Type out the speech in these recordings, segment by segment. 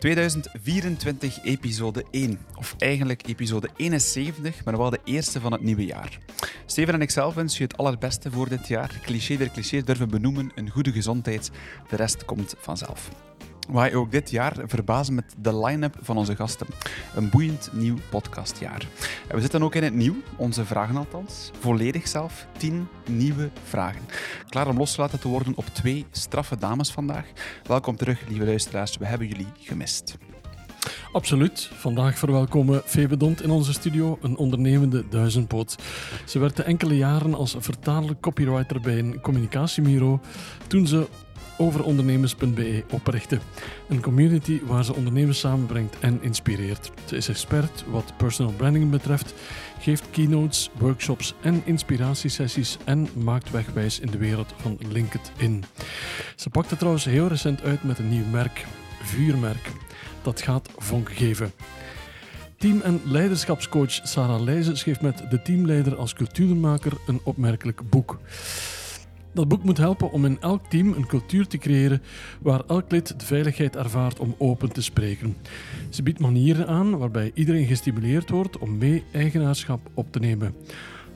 2024, episode 1. Of eigenlijk episode 71, maar wel de eerste van het nieuwe jaar. Steven en ik zelf wens je het allerbeste voor dit jaar. Cliché der clichés durven benoemen, een goede gezondheid. De rest komt vanzelf. Wij ook dit jaar verbazen met de line-up van onze gasten. Een boeiend nieuw podcastjaar. En we zitten ook in het nieuw, onze vragen althans. Volledig zelf, tien nieuwe vragen. Klaar om losgelaten te worden op twee straffe dames vandaag. Welkom terug, lieve luisteraars. We hebben jullie gemist. Absoluut. Vandaag verwelkomen Febe Dont in onze studio, een ondernemende duizendpoot. Ze werkte enkele jaren als vertaler copywriter bij een communicatiebureau toen ze overondernemers.be oprichtte. Een community waar ze ondernemers samenbrengt en inspireert. Ze is expert wat personal branding betreft, geeft keynotes, workshops en inspiratiesessies en maakt wegwijs in de wereld van LinkedIn. Ze pakte trouwens heel recent uit met een nieuw merk, Vuurmerk. Dat gaat vonk geven. Team- en leiderschapscoach Sarah Leijzen schreef met de teamleider als cultuurmaker een opmerkelijk boek. Dat boek moet helpen om in elk team een cultuur te creëren waar elk lid de veiligheid ervaart om open te spreken. Ze biedt manieren aan waarbij iedereen gestimuleerd wordt om mee eigenaarschap op te nemen.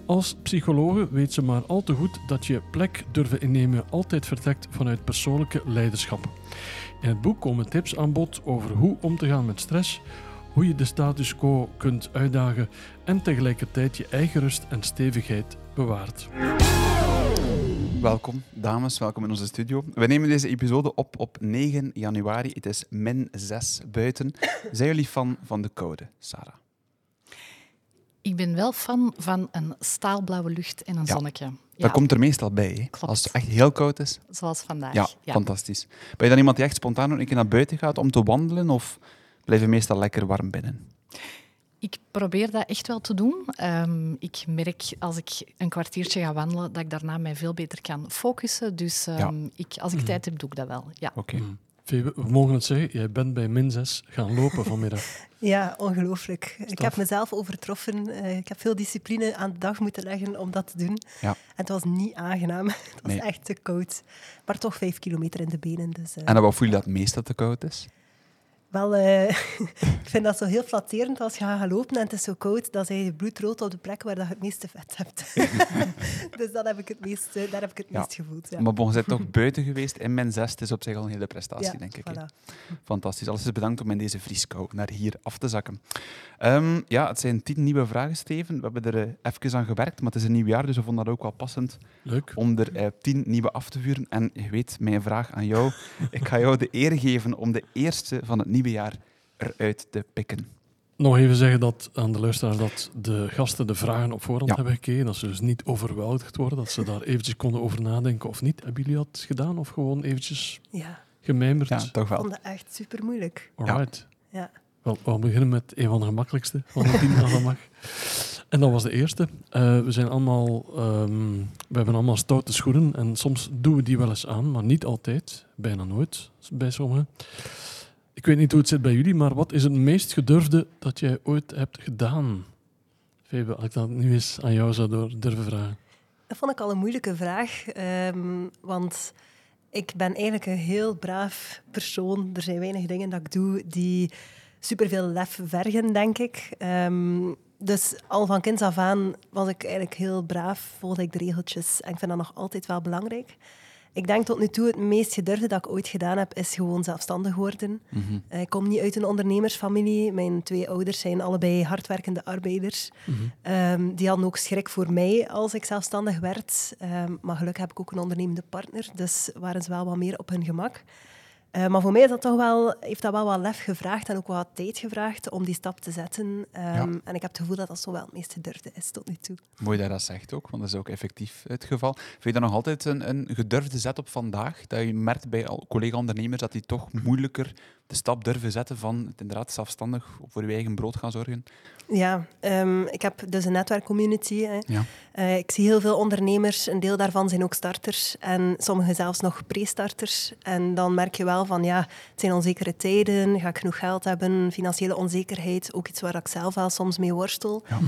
Als psychologe weet ze maar al te goed dat je plek durven innemen altijd vertrekt vanuit persoonlijke leiderschap. In het boek komen tips aan bod over hoe om te gaan met stress, hoe je de status quo kunt uitdagen en tegelijkertijd je eigen rust en stevigheid bewaart. Welkom, dames. Welkom in onze studio. We nemen deze episode op op 9 januari. Het is min 6 buiten. Zijn jullie fan van de code, Sarah? Ik ben wel fan van een staalblauwe lucht en een Ja. zonnetje. Dat komt er meestal bij, hè? Als het echt heel koud is. Zoals vandaag. Ja, fantastisch. Ben je dan iemand die echt spontaan een keer naar buiten gaat om te wandelen of blijf je meestal lekker warm binnen? Ik probeer dat echt wel te doen. Ehm, ik merk als ik een kwartiertje ga wandelen, dat ik daarna mij veel beter kan focussen. Dus ehm, ik, als ik tijd heb, doe ik dat wel. Ja. Oké. Mm. Febe, we mogen het zeggen, jij bent bij min 6 gaan lopen vanmiddag. Ja, ongelooflijk. Ik heb mezelf overtroffen. Eh, ik heb veel discipline aan de dag moeten leggen om dat te doen. Ja. En het was niet aangenaam. Het was Nee. echt te koud. Maar toch vijf kilometer in de benen. Dus, eh, En wat voel je dat het meest dat het te koud is? Wel, eh, ik vind dat zo heel flatterend als je gaat lopen en het is zo koud. Dan zijn je bloedrood op de plek waar dat je het meeste vet hebt. dus dat heb ik het meest, eh, daar heb ik het Ja. meest gevoeld. Ja. Maar bon, je bent toch buiten geweest in min 6. Het is op zich al een hele prestatie, Ja, denk ik. voilà. Fantastisch. Alles is bedankt om in deze vrieskou naar hier af te zakken. Ehm, ja, het zijn tien nieuwe vragen, Steven. We hebben er eh, even aan gewerkt, maar het is een nieuw jaar, dus we vonden dat ook wel passend Leuk. om er eh, tien nieuwe af te vuren. En je weet, mijn vraag aan jou. Ik ga jou de eer geven om de eerste van het nieuwe jaar eruit te pikken. Nog even zeggen dat aan de luisteraars dat de gasten de vragen op voorhand Ja. hebben gekeken. Dat ze dus niet overweldigd worden, dat ze daar eventjes konden over nadenken of niet. Hebben jullie dat gedaan of gewoon eventjes Ja, gemijmerd? Ja, toch ik wel. vond dat echt super moeilijk. Alright. Ja. Wel, we beginnen met een van de gemakkelijkste van de tien dat mag. En dat was de eerste. Eh, we, zijn allemaal, ehm, we hebben allemaal stoute schoenen en soms doen we die wel eens aan, maar niet altijd. Bijna nooit bij sommigen. Ik weet niet hoe het zit bij jullie, maar wat is het meest gedurfde dat jij ooit hebt gedaan? Febe, als ik dat nu eens aan jou zou durven vragen. Dat vond ik al een moeilijke vraag, ehm, want ik ben eigenlijk een heel braaf persoon. Er zijn weinig dingen dat ik doe die superveel lef vergen, denk ik. Ehm, dus al van kinds af aan was ik eigenlijk heel braaf, volgde ik de regeltjes en ik vind dat nog altijd wel belangrijk. Ik denk tot nu toe het meest gedurfde dat ik ooit gedaan heb, is gewoon zelfstandig worden. Mhm. Eh, Ik kom niet uit een ondernemersfamilie. Mijn twee ouders zijn allebei hardwerkende arbeiders. Ehm, die hadden ook schrik voor mij als ik zelfstandig werd. Ehm, maar gelukkig heb ik ook een ondernemende partner, dus waren ze wel wat meer op hun gemak. Eh, maar voor mij is dat toch wel, heeft dat wel wat lef gevraagd en ook wat tijd gevraagd om die stap te zetten. Ehm, Ja. En ik heb het gevoel dat dat zo wel het meest gedurfde is tot nu toe. Mooi dat je dat zegt ook, want dat is ook effectief het geval. Vind je dat nog altijd een, een gedurfde zet op vandaag? Dat je merkt bij collega-ondernemers dat die toch moeilijker de stap durven zetten van het inderdaad zelfstandig voor je eigen brood gaan zorgen? Ja, ehm, ik heb dus een netwerkcommunity. Hè. Ja. Eh, ik zie heel veel ondernemers, een deel daarvan zijn ook starters en sommigen zelfs nog pre-starters. En dan merk je wel van ja, het zijn onzekere tijden, ga ik genoeg geld hebben, financiële onzekerheid, ook iets waar ik zelf wel soms mee worstel. Ja.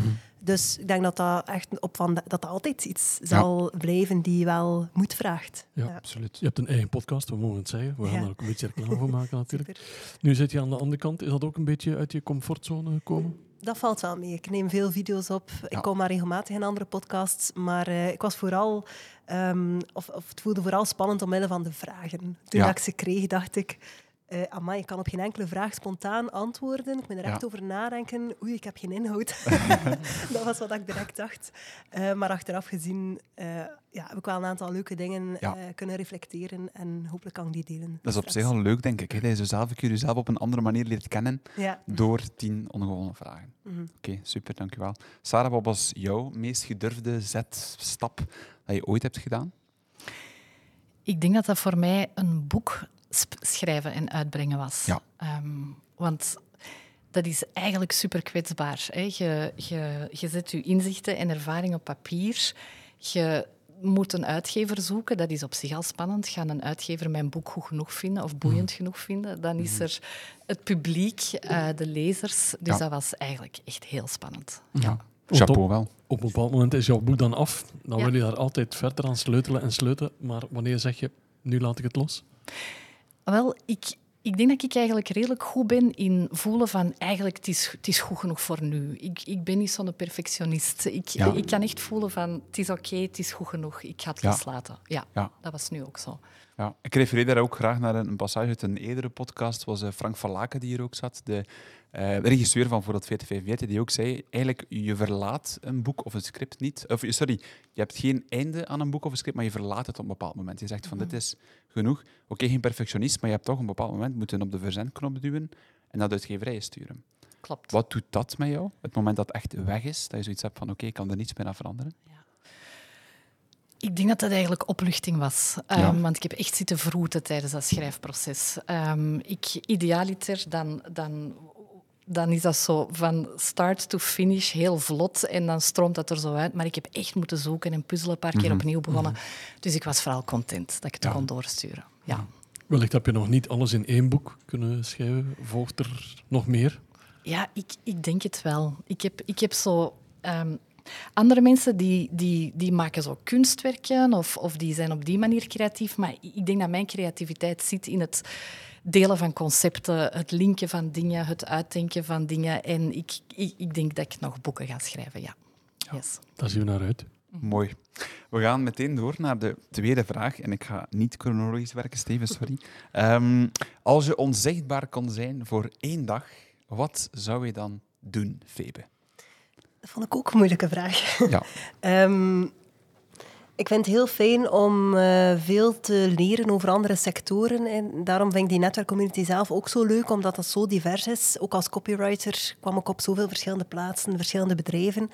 Dus ik denk dat dat echt op van, dat dat altijd iets zal blijven die wel moed vraagt. Ja, absoluut. Je hebt een eigen podcast, we mogen het zeggen. We gaan daar ook een beetje reclame voor maken natuurlijk. Nu zit je aan de andere kant. Is dat ook een beetje uit je comfortzone komen? Dat valt wel mee. Ik neem veel video's op. Ik kom maar regelmatig in andere podcasts. Maar eh, ik was vooral, ehm, of, of het voelde vooral spannend omwille van de vragen. Toen Ja. ik ze kreeg, dacht ik. Eh amai, ik kan op geen enkele vraag spontaan antwoorden. Ik moet er echt Ja. over nadenken. Oei, ik heb geen inhoud. dat was wat ik direct dacht. Eh, maar achteraf gezien eh, ja, heb ik wel een aantal leuke dingen Ja. eh, kunnen reflecteren. En hopelijk kan ik die delen. Dat is op zich al leuk, denk ik. Hè? Dat je zelf, op een andere manier leert kennen Ja. door tien ongewone vragen. Mhm. Oké, super, dankjewel. Sarah, wat was jouw meest gedurfde zetstap dat je ooit hebt gedaan? Ik denk dat dat voor mij een boek schrijven en uitbrengen was. Ja. Ehm, want dat is eigenlijk super kwetsbaar. Hè. Je, je, je zet je inzichten en ervaringen op papier. Je moet een uitgever zoeken. Dat is op zich al spannend. Gaat een uitgever mijn boek goed genoeg vinden of boeiend genoeg vinden? Dan is er het publiek, eh, de lezers. Dus Ja. dat was eigenlijk echt heel spannend. Ja. Chapeau op, wel. op een bepaald moment is jouw boek dan af. Dan Ja. wil je daar altijd verder aan sleutelen en sleutelen. Maar wanneer zeg je, nu laat ik het los? Wel, ik, ik denk dat ik eigenlijk redelijk goed ben in voelen van eigenlijk het is, het is goed genoeg voor nu. Ik, ik ben niet zo'n perfectionist. Ik, Ja. ik kan echt voelen van het is oké, het is goed genoeg. Ik ga het Ja. loslaten. Ja, Ja. dat was nu ook zo. Ja, ik refereer daar ook graag naar een, passage uit een eerdere podcast. was eh, Frank van Laken die hier ook zat, de eh, regisseur van Voordat 4045, die ook zei, eigenlijk, je verlaat een boek of een script niet. Of, sorry, je hebt geen einde aan een boek of een script, maar je verlaat het op een bepaald moment. Je zegt van, dit is genoeg. Oké, geen perfectionist, maar je hebt toch op een bepaald moment moeten op de verzendknop duwen en naar de uitgeverij sturen. Klopt. Wat doet dat met jou? Het moment dat echt weg is, dat je zoiets hebt van, oké, ik kan er niets meer aan veranderen. Ik denk dat dat eigenlijk opluchting was. Ja. Ehm, want ik heb echt zitten vroeten tijdens dat schrijfproces. Ehm, ik, idealiter, dan, dan, dan is dat zo van start to finish heel vlot en dan stroomt dat er zo uit. Maar ik heb echt moeten zoeken en puzzelen een paar keer opnieuw begonnen. Dus ik was vooral content dat ik het Ja. kon doorsturen. Ja. Wellicht heb je nog niet alles in één boek kunnen schrijven. Volgt er nog meer? Ja, ik, ik denk het wel. Ik heb, ik heb zo... ehm, andere mensen die, die, die maken zo kunstwerken of, of die zijn op die manier creatief. Maar ik denk dat mijn creativiteit zit in het delen van concepten, het linken van dingen, het uitdenken van dingen. En ik, ik, ik denk dat ik nog boeken ga schrijven, ja. Yes. Daar zien we naar uit. Mooi. We gaan meteen door naar de tweede vraag. En ik ga niet chronologisch werken, Steven, sorry. Ehm, als je onzichtbaar kon zijn voor één dag, wat zou je dan doen, Febe? Dat vond ik ook een moeilijke vraag. Ja. Ehm, ik vind het heel fijn om eh, veel te leren over andere sectoren. En daarom vind ik die netwerkcommunity zelf ook zo leuk, omdat dat zo divers is. Ook als copywriter kwam ik op zoveel verschillende plaatsen, verschillende bedrijven.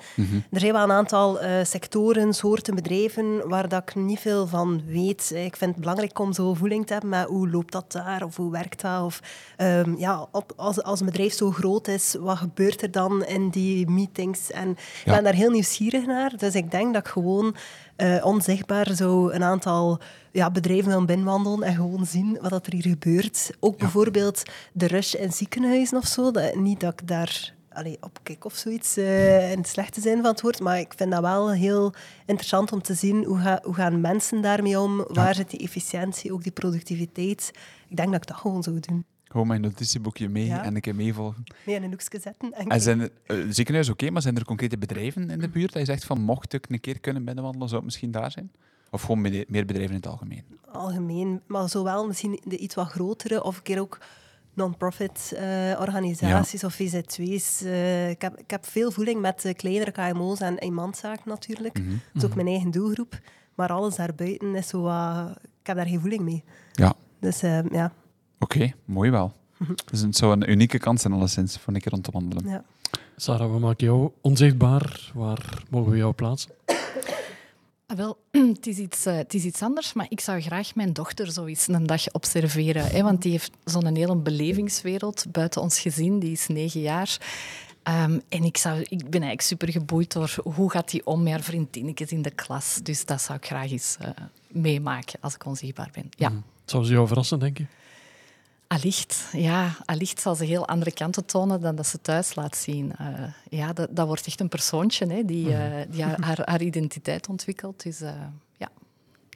Er zijn wel een aantal eh, sectoren, soorten bedrijven waar dat ik niet veel van weet. Ik vind het belangrijk om zo voeling te hebben met hoe loopt dat daar of hoe werkt dat. Of ehm, ja, op, als, als een bedrijf zo groot is, wat gebeurt er dan in die meetings? En ik ben daar heel nieuwsgierig naar. Dus ik denk dat ik gewoon eh, onzichtbaar zo een aantal ja, bedrijven wil binnenwandelen en gewoon zien wat dat er hier gebeurt. Ook bijvoorbeeld de rush in ziekenhuizen of zo. Dat, niet dat ik daar allee, op kijk of zoiets, eh, in het slechte zin van het woord, maar ik vind dat wel heel interessant om te zien hoe, ga, hoe gaan mensen daarmee om, waar zit die efficiëntie, ook die productiviteit. Ik denk dat ik dat gewoon zou doen. Gewoon mijn notitieboekje mee Ja. en een keer meevolgen. Mee in een hoekje zetten. En En zijn eh, ziekenhuis oké, maar zijn er concrete bedrijven in de buurt dat je zegt van, mocht ik een keer kunnen binnenwandelen, zou het misschien daar zijn? Of gewoon meer bedrijven in het algemeen? algemeen, maar zowel misschien de iets wat grotere of een keer ook non-profit eh, organisaties of VZ2's. Eh, ik, heb, ik heb veel voeling met kleinere KMO's en eenmanszaken natuurlijk. Mhm. Dat is ook mijn eigen doelgroep. Maar alles daarbuiten is zo wat... Ik heb daar geen voeling mee. Ja, Dus eh, ja, oké, mooi wel. Dus het zou een unieke kans zijn, alleszins, voor een keer rond te wandelen. ja. Sarah, we maken jou onzichtbaar. Waar mogen we jou plaatsen? Ah, Wel, het is, iets, eh, het is iets anders, maar ik zou graag mijn dochter zo eens een dag observeren. Hè, want die heeft zo'n hele belevingswereld buiten ons gezin. Die is negen jaar. Ehm, en ik, zou, ik ben eigenlijk super geboeid door hoe gaat die om met haar vriendinnetjes in de klas. Dus dat zou ik graag eens eh, meemaken als ik onzichtbaar ben. Ja, Zou ze jou verrassen, denk je? Allicht, ja. Allicht zal ze heel andere kanten tonen dan dat ze thuis laat zien. Uh, ja, dat, dat wordt echt een persoontje hè, die, uh, die haar, haar, identiteit ontwikkelt. Dus uh, ja.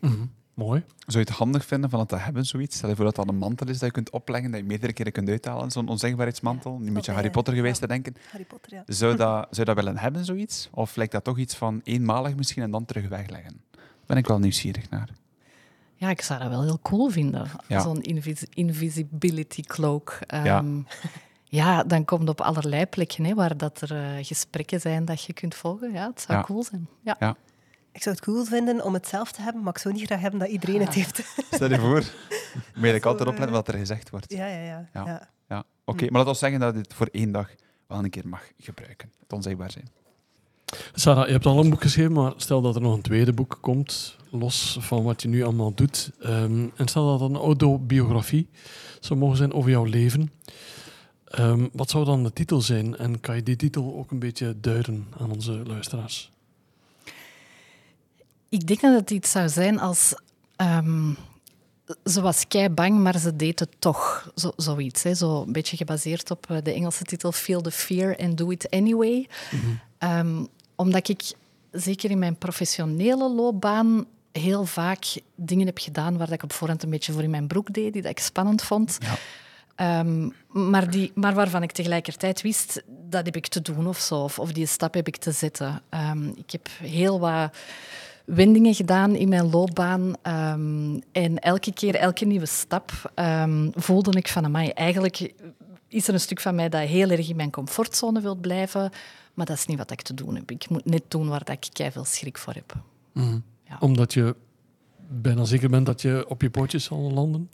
Mm -hmm. Mooi. Zou je het handig vinden van het te hebben, zoiets? Stel je voor dat dat een mantel is dat je kunt opleggen, dat je meerdere keren kunt uithalen, zo'n onzegbaarheidsmantel. Nu moet je Harry Potter geweest te denken. Harry Potter, ja. Zou dat, zou dat willen hebben, zoiets? Of lijkt dat toch iets van eenmalig misschien en dan terug wegleggen? Daar ben ik wel nieuwsgierig naar. Ja, ik zou dat wel heel cool vinden. Ja. Zo'n invis invisibility cloak. Um, ja. ja. dan komt op allerlei plekken hè, waar dat er uh, gesprekken zijn dat je kunt volgen. Ja, het zou cool zijn. Ja. Ik zou het cool vinden om het zelf te hebben, maar ik zou niet graag hebben dat iedereen het heeft. Stel je voor. Moet je altijd opletten wat er gezegd wordt. Ja, ja, ja. ja. ja. ja. Oké, okay, maar laten we zeggen dat je het voor één dag wel een keer mag gebruiken. Het onzichtbaar zijn. Sarah, je hebt al een boek geschreven, maar stel dat er nog een tweede boek komt, los van wat je nu allemaal doet. Um, en stel dat het een autobiografie zou mogen zijn over jouw leven. Um, wat zou dan de titel zijn? En kan je die titel ook een beetje duiden aan onze luisteraars? Ik denk dat het iets zou zijn als... Um, ze was kei bang, maar ze deed het toch. Zo, zoiets. Hè. Zo een beetje gebaseerd op de Engelse titel Feel the Fear and Do It Anyway. Mm -hmm. um, omdat ik, zeker in mijn professionele loopbaan, heel vaak dingen heb gedaan waar ik op voorhand een beetje voor in mijn broek deed, die dat ik spannend vond. Ja. Um, maar, die, maar waarvan ik tegelijkertijd wist, dat heb ik te doen of zo. Of, of die stap heb ik te zetten. Um, ik heb heel wat wendingen gedaan in mijn loopbaan. Um, en elke keer, elke nieuwe stap, voelde ik van, amai, eigenlijk is er een stuk van mij dat heel erg in mijn comfortzone wil blijven. Maar dat is niet wat ik te doen heb. Ik moet net doen waar ik veel schrik voor heb. Mm. Ja. Omdat je bijna zeker bent dat je op je pootjes zal landen?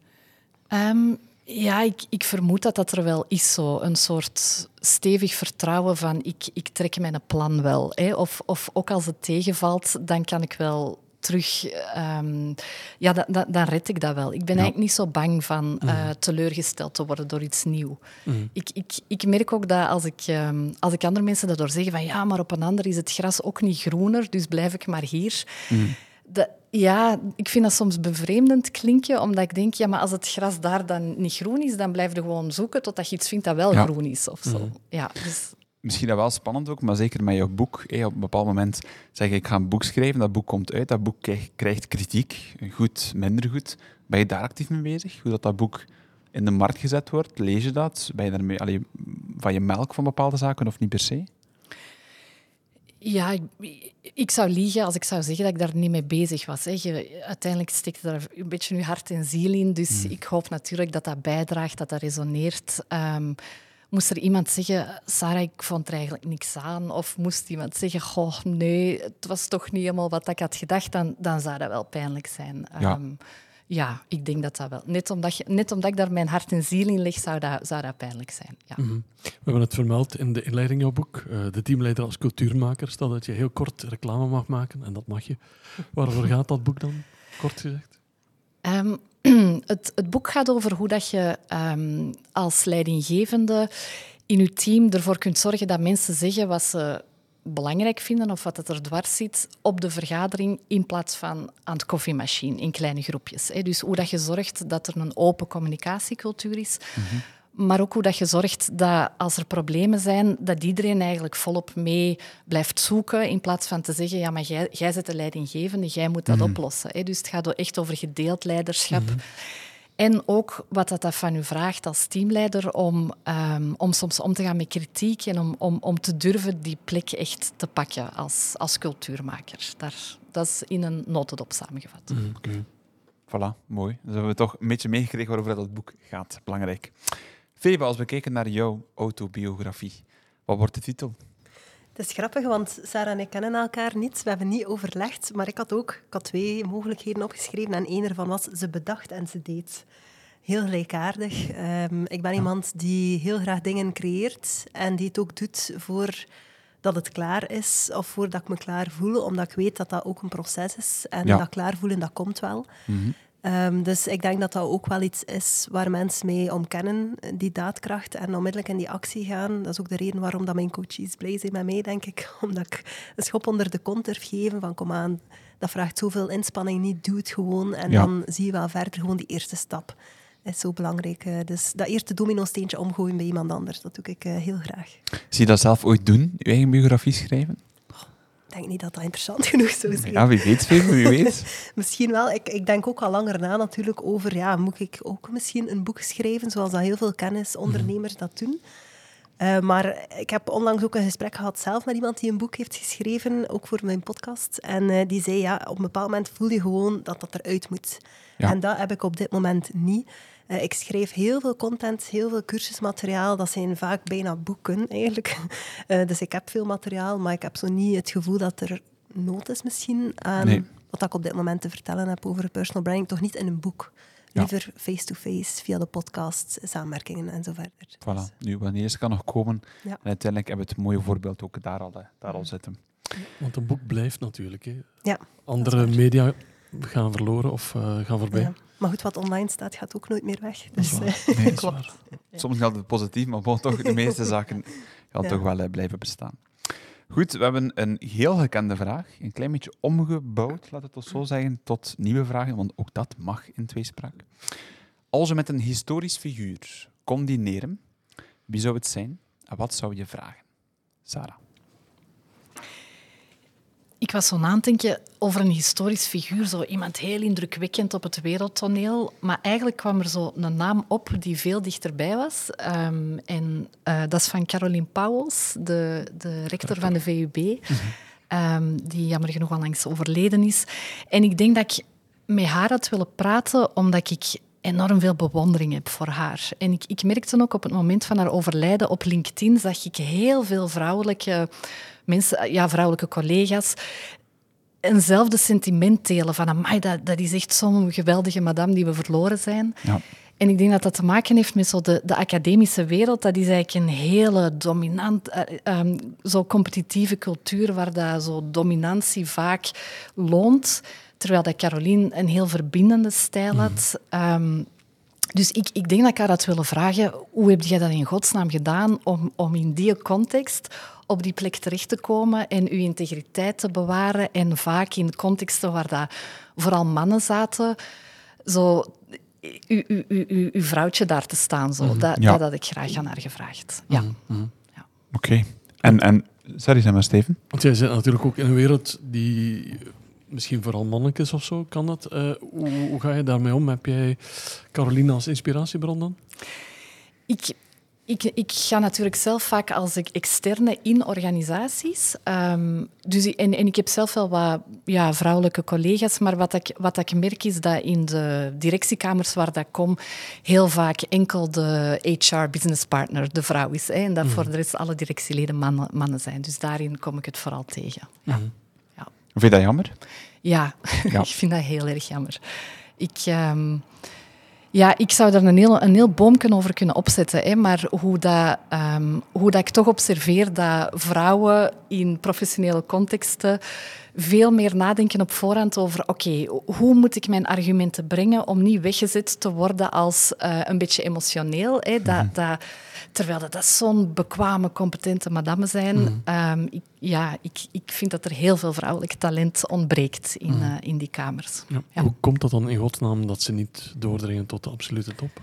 Um, ja, ik, ik, vermoed dat dat er wel is. Zo. Een soort stevig vertrouwen van ik, ik trek mijn plan wel. Hè. Of, of ook als het tegenvalt, dan kan ik wel terug... Um, ja, dan, red ik dat wel. Ik ben ja. eigenlijk niet zo bang van uh, mm. teleurgesteld te worden door iets nieuws. Mm. Ik, ik, ik merk ook dat als ik, um, als ik andere mensen daardoor zeggen van ja, maar op een ander is het gras ook niet groener, dus blijf ik maar hier. Mm. De, ja, ik vind dat soms bevreemdend klinken, omdat ik denk, ja, maar als het gras daar dan niet groen is, dan blijf je gewoon zoeken totdat je iets vindt dat wel ja. groen is of zo. Ja, dus misschien dat wel spannend ook, maar zeker met jouw boek. Hey, op een bepaald moment zeg ik, ik ga een boek schrijven, dat boek komt uit, dat boek krijgt kritiek, goed, minder goed. Ben je daar actief mee bezig? Hoe dat, dat boek in de markt gezet wordt? Lees je dat? Ben je daarmee allee, van je melk van bepaalde zaken of niet per se? Ja, ik, ik, zou liegen als ik zou zeggen dat ik daar niet mee bezig was. Hè. Je, uiteindelijk steekt er een beetje nu hart en ziel in, dus hmm. ik hoop natuurlijk dat dat bijdraagt, dat dat resoneert. Um, Moest er iemand zeggen, Sarah, ik vond er eigenlijk niks aan? Of moest iemand zeggen, goh, nee, het was toch niet helemaal wat ik had gedacht, dan, dan zou dat wel pijnlijk zijn. Ja. Um, ja, ik denk dat dat wel. Net omdat, je, net omdat ik daar mijn hart en ziel in leg, zou dat, zou dat pijnlijk zijn. Ja. Mm -hmm. We hebben het vermeld in de inleiding jouw boek. Uh, de teamleider als cultuurmaker. Stel dat je heel kort reclame mag maken, en dat mag je. Waarover gaat dat boek dan, kort gezegd? Um, het, het, boek gaat over hoe dat je um, als leidinggevende in je team ervoor kunt zorgen dat mensen zeggen wat ze belangrijk vinden of wat het er dwars zit op de vergadering in plaats van aan de koffiemachine in kleine groepjes. Dus hoe dat je zorgt dat er een open communicatiecultuur is. -hmm. Maar ook hoe dat je zorgt dat als er problemen zijn, dat iedereen eigenlijk volop mee blijft zoeken in plaats van te zeggen, ja, maar jij, jij zit de leidinggevende, jij moet dat mm -hmm. oplossen. Dus het gaat echt over gedeeld leiderschap. Mm -hmm. En ook wat dat, dat van u vraagt als teamleider om, um, om soms om te gaan met kritiek en om, om, om te durven die plek echt te pakken als, als cultuurmaker. Daar, dat is in een notendop samengevat. Mm, okay. Voilà, mooi. Dus hebben we toch een beetje meegekregen waarover dat boek gaat. Belangrijk. Febe, als we kijken naar jouw autobiografie, wat wordt de titel? Het is grappig, want Sarah en ik kennen elkaar niet. We hebben niet overlegd, maar ik had ook ik had twee mogelijkheden opgeschreven en één ervan was ze bedacht en ze deed. Heel gelijkaardig. Um, ik ben iemand die heel graag dingen creëert en die het ook doet voor dat het klaar is of voordat ik me klaar voel, omdat ik weet dat dat ook een proces is en ja. dat klaarvoelen, dat komt wel. Mm -hmm. Um, dus ik denk dat dat ook wel iets is waar mensen mee omkennen, die daadkracht en onmiddellijk in die actie gaan. Dat is ook de reden waarom dat mijn coaches blij zijn met mij, denk ik. Omdat ik een schop onder de kont durf geven van kom aan, dat vraagt zoveel inspanning niet, doe het gewoon. En ja. dan zie je wel verder gewoon die eerste stap is zo belangrijk. Eh, dus dat eerste domino-steentje omgooien bij iemand anders, dat doe ik eh, heel graag. Zie je dat zelf ooit doen, je eigen biografie schrijven? Ik denk niet dat dat interessant genoeg zou zijn. Ja, wie weet, Steven, wie weet. misschien wel. Ik, ik denk ook al langer na natuurlijk over, ja, moet ik ook misschien een boek schrijven, zoals dat heel veel kennisondernemers dat doen. Uh, maar ik heb onlangs ook een gesprek gehad zelf met iemand die een boek heeft geschreven, ook voor mijn podcast. En uh, die zei, ja, op een bepaald moment voel je gewoon dat dat eruit moet. Ja. En dat heb ik op dit moment niet. Uh, ik schrijf heel veel content, heel veel cursusmateriaal. Dat zijn vaak bijna boeken, eigenlijk. dus ik heb veel materiaal, maar ik heb zo niet het gevoel dat er nood is misschien aan nee. wat ik op dit moment te vertellen heb over personal branding. Toch niet in een boek. Liever face-to-face, via de podcast, samenwerkingen en zo verder. Voilà. Nu, wanneer ze kan nog komen. Ja. En uiteindelijk hebben we het mooie voorbeeld ook daar al, daar al zitten. Want een boek blijft natuurlijk. Hè. Ja, Andere media gaan verloren of uh, gaan voorbij. Ja. Maar goed, wat online staat, gaat ook nooit meer weg. Dus, uh, nee, klopt. Soms gaat het positief, maar toch, de meeste zaken gaan toch wel uh, blijven bestaan. Goed, we hebben een heel gekende vraag, een klein beetje omgebouwd, laat het ons zo zeggen, tot nieuwe vragen, want ook dat mag in tweespraak. Als je met een historisch figuur combineren, wie zou het zijn en wat zou je vragen? Sarah. Ik was zo aan denken over een historisch figuur, zo iemand heel indrukwekkend op het wereldtoneel. Maar eigenlijk kwam er zo een naam op die veel dichterbij was. Um, en uh, dat is van Caroline Pauwels, de, de rector van de VUB, um, die jammer genoeg al langs overleden is. En ik denk dat ik met haar had willen praten, omdat ik enorm veel bewondering heb voor haar. En ik, ik merkte ook op het moment van haar overlijden op LinkedIn, zag ik heel veel vrouwelijke mensen, ja, vrouwelijke collega's, eenzelfde sentiment delen van amai, dat, dat is echt zo'n geweldige madame die we verloren zijn. Ja. En ik denk dat dat te maken heeft met zo de, de academische wereld. Dat is eigenlijk een hele dominant, uh, um, zo competitieve cultuur waar dat zo dominantie vaak loont. Terwijl dat Caroline een heel verbindende stijl had. Mm. Um, dus ik, ik denk dat ik haar had willen vragen, hoe heb jij dat in godsnaam gedaan om, om in die context op die plek terecht te komen en uw integriteit te bewaren en vaak in contexten waar dat vooral mannen zaten, zo uw, uw, uw, uw vrouwtje daar te staan. Zo. Mm, dat, ja. dat had ik graag aan haar gevraagd. Ja. Mm, mm. ja. Oké. Okay. En, en, sorry, zeg maar, Steven. Want jij zit natuurlijk ook in een wereld die misschien vooral mannetjes of zo, kan dat? Uh, hoe, hoe, ga je daarmee om? Heb jij Caroline als inspiratiebron dan? Ik, ik, ik ga natuurlijk zelf vaak als externe in organisaties. Um, dus, en, en ik heb zelf wel wat ja, vrouwelijke collega's, maar wat ik, wat ik merk is dat in de directiekamers waar dat kom, heel vaak enkel de HR business partner de vrouw is. Hè, en dat mm. voor de rest alle directieleden mannen, mannen zijn. Dus daarin kom ik het vooral tegen. Ja. Mm. ja. Vind je dat jammer? Ja, ja. ik vind dat heel erg jammer. Ik... Um, ja, ik zou daar een heel, een heel boomje over kunnen opzetten. Hè. Maar hoe, dat, um, hoe dat ik toch observeer dat vrouwen in professionele contexten veel meer nadenken op voorhand over oké, okay, hoe moet ik mijn argumenten brengen om niet weggezet te worden als uh, een beetje emotioneel. Hè. Dat, mm. dat, terwijl dat, dat zo'n bekwame, competente madame zijn. Mm. Um, ik, ja, ik, ik vind dat er heel veel vrouwelijk talent ontbreekt in, mm. uh, in die kamers. Ja. Ja. Hoe komt dat dan in godsnaam dat ze niet doordringen tot de absolute top?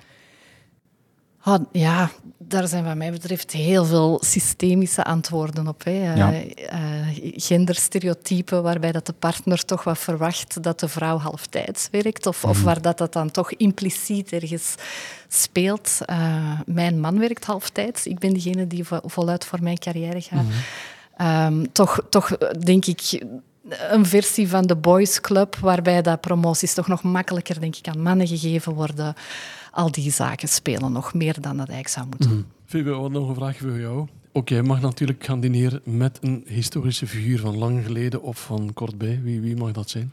Oh, ja, daar zijn wat mij betreft heel veel systemische antwoorden op. Hè. Ja. Uh, uh, genderstereotypen waarbij dat de partner toch wat verwacht dat de vrouw halftijds werkt of, mm. of waar dat, dat dan toch impliciet ergens speelt. Uh, mijn man werkt halftijds. Ik ben degene die voluit voor mijn carrière gaat. Mm. Um, toch, toch denk ik een versie van de Boys Club waarbij dat promoties toch nog makkelijker denk ik, aan mannen gegeven worden al die zaken spelen nog meer dan dat eigenlijk zou moeten. Mm. Wat nog een vraag voor jou. Ook jij mag natuurlijk gaan dineren met een historische figuur van lang geleden of van kortbij. Wie, wie mag dat zijn?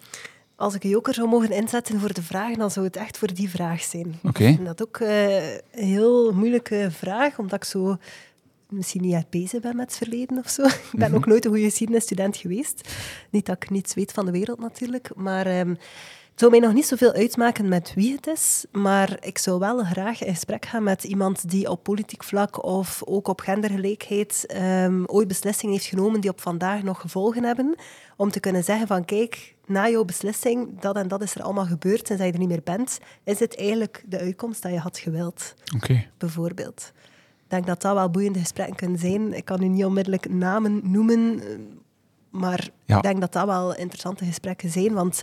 Als ik joker zou mogen inzetten voor de vraag, dan zou het echt voor die vraag zijn. Oké. Okay. Ik vind dat ook uh, een heel moeilijke vraag, omdat ik zo misschien niet echt bezig ben met het verleden of zo. Ik ben mm -hmm. ook nooit een goede geschiedenisstudent geweest. Niet dat ik niets weet van de wereld natuurlijk, maar... Um, Het zou mij nog niet zoveel uitmaken met wie het is, maar ik zou wel graag in gesprek gaan met iemand die op politiek vlak of ook op gendergelijkheid um, ooit beslissingen heeft genomen die op vandaag nog gevolgen hebben. Om te kunnen zeggen van kijk, na jouw beslissing, dat en dat is er allemaal gebeurd en dat je er niet meer bent, is dit eigenlijk de uitkomst dat je had gewild. Oké. Bijvoorbeeld. Ik denk dat dat wel boeiende gesprekken kunnen zijn. Ik kan nu niet onmiddellijk namen noemen, maar ik denk dat dat wel interessante gesprekken zijn, want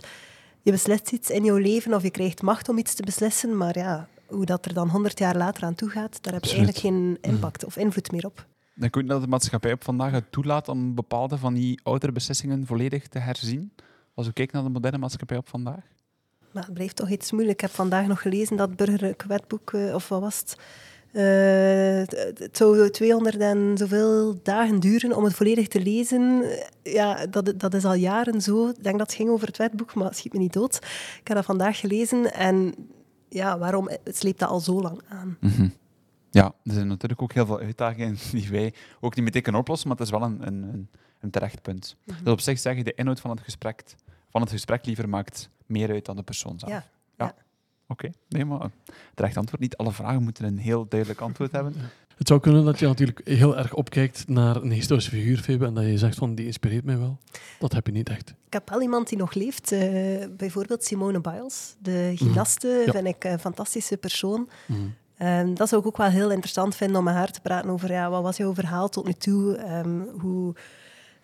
je beslist iets in jouw leven of je krijgt macht om iets te beslissen, maar ja, hoe dat er dan honderd jaar later aan toe gaat, daar heb je eigenlijk geen mm. impact of invloed meer op. Denk je dat de maatschappij op vandaag het toelaat om bepaalde van die oudere beslissingen volledig te herzien? Als we kijken naar de moderne maatschappij op vandaag? Maar het blijft toch iets moeilijk. Ik heb vandaag nog gelezen dat burgerlijk wetboek, eh, of wat was het? Uh, het zou 200 en zoveel dagen duren om het volledig te lezen. Ja, dat, dat is al jaren zo. Ik denk dat het ging over het wetboek, maar het schiet me niet dood. Ik heb dat vandaag gelezen en ja, waarom? Sleept dat al zo lang aan. Mhm. Ja, er zijn natuurlijk ook heel veel uitdagingen die wij ook niet meteen kunnen oplossen, maar het is wel een, een, een terecht punt. Mm Dus op zich zeg je, de inhoud van het gesprek, van het gesprek liever maakt meer uit dan de persoon zelf. Ja. ja. Oké, nee, maar terecht antwoord. Niet alle vragen moeten een heel duidelijk antwoord hebben. Het zou kunnen dat je natuurlijk heel erg opkijkt naar een historische figuur, Febe, en dat je zegt van die inspireert mij wel. Dat heb je niet echt. Ik heb wel iemand die nog leeft, uh, bijvoorbeeld Simone Biles, de mhm. gymnaste, mm. vind ik een fantastische persoon. Mm. Um, dat zou ik ook wel heel interessant vinden om met haar te praten over ja, wat was jouw verhaal tot nu toe? Um, hoe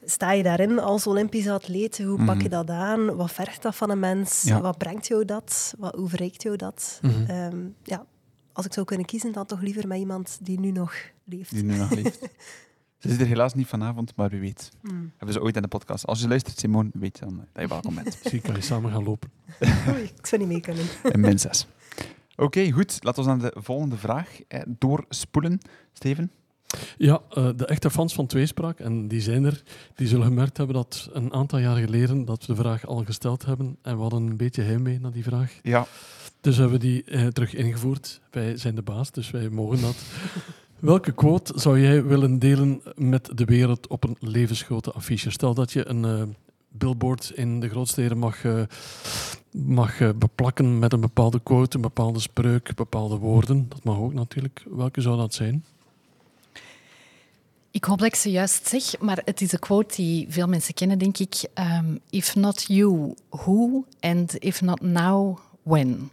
sta je daarin als Olympische atleet? Hoe pak je mhm. dat aan? Wat vergt dat van een mens? Wat brengt jou dat? Wat, hoe verrijkt jou dat? Mm -hmm. ja, als ik zou kunnen kiezen, dan toch liever met iemand die nu nog leeft. Die nu nog leeft. Ze is er helaas niet vanavond, maar wie weet. Mm. Hebben ze ooit in de podcast. Als je luistert, Simone, weet dan dat je welkom bent. Misschien kan je samen gaan lopen. Oei, ik zou niet mee kunnen. En min 6. Oké, goed. Laten we naar de volgende vraag eh, doorspoelen. Steven? Ja, uh, de echte fans van Tweespraak, en die zijn er, die zullen gemerkt hebben dat een aantal jaar geleden dat we de vraag al gesteld hebben en we hadden een beetje heimwee naar die vraag. Ja. Dus hebben we die uh, terug ingevoerd. Wij zijn de baas, dus wij mogen dat. Welke quote zou jij willen delen met de wereld op een levensgrote affiche? Stel dat je een uh, billboard in de grootsteden mag, mag beplakken met een bepaalde quote, een bepaalde spreuk, bepaalde woorden. Dat mag ook natuurlijk. Welke zou dat zijn? Ik hoop dat ik ze juist zeg, maar het is een quote die veel mensen kennen, denk ik. Um, if not you, who? And if not now, when?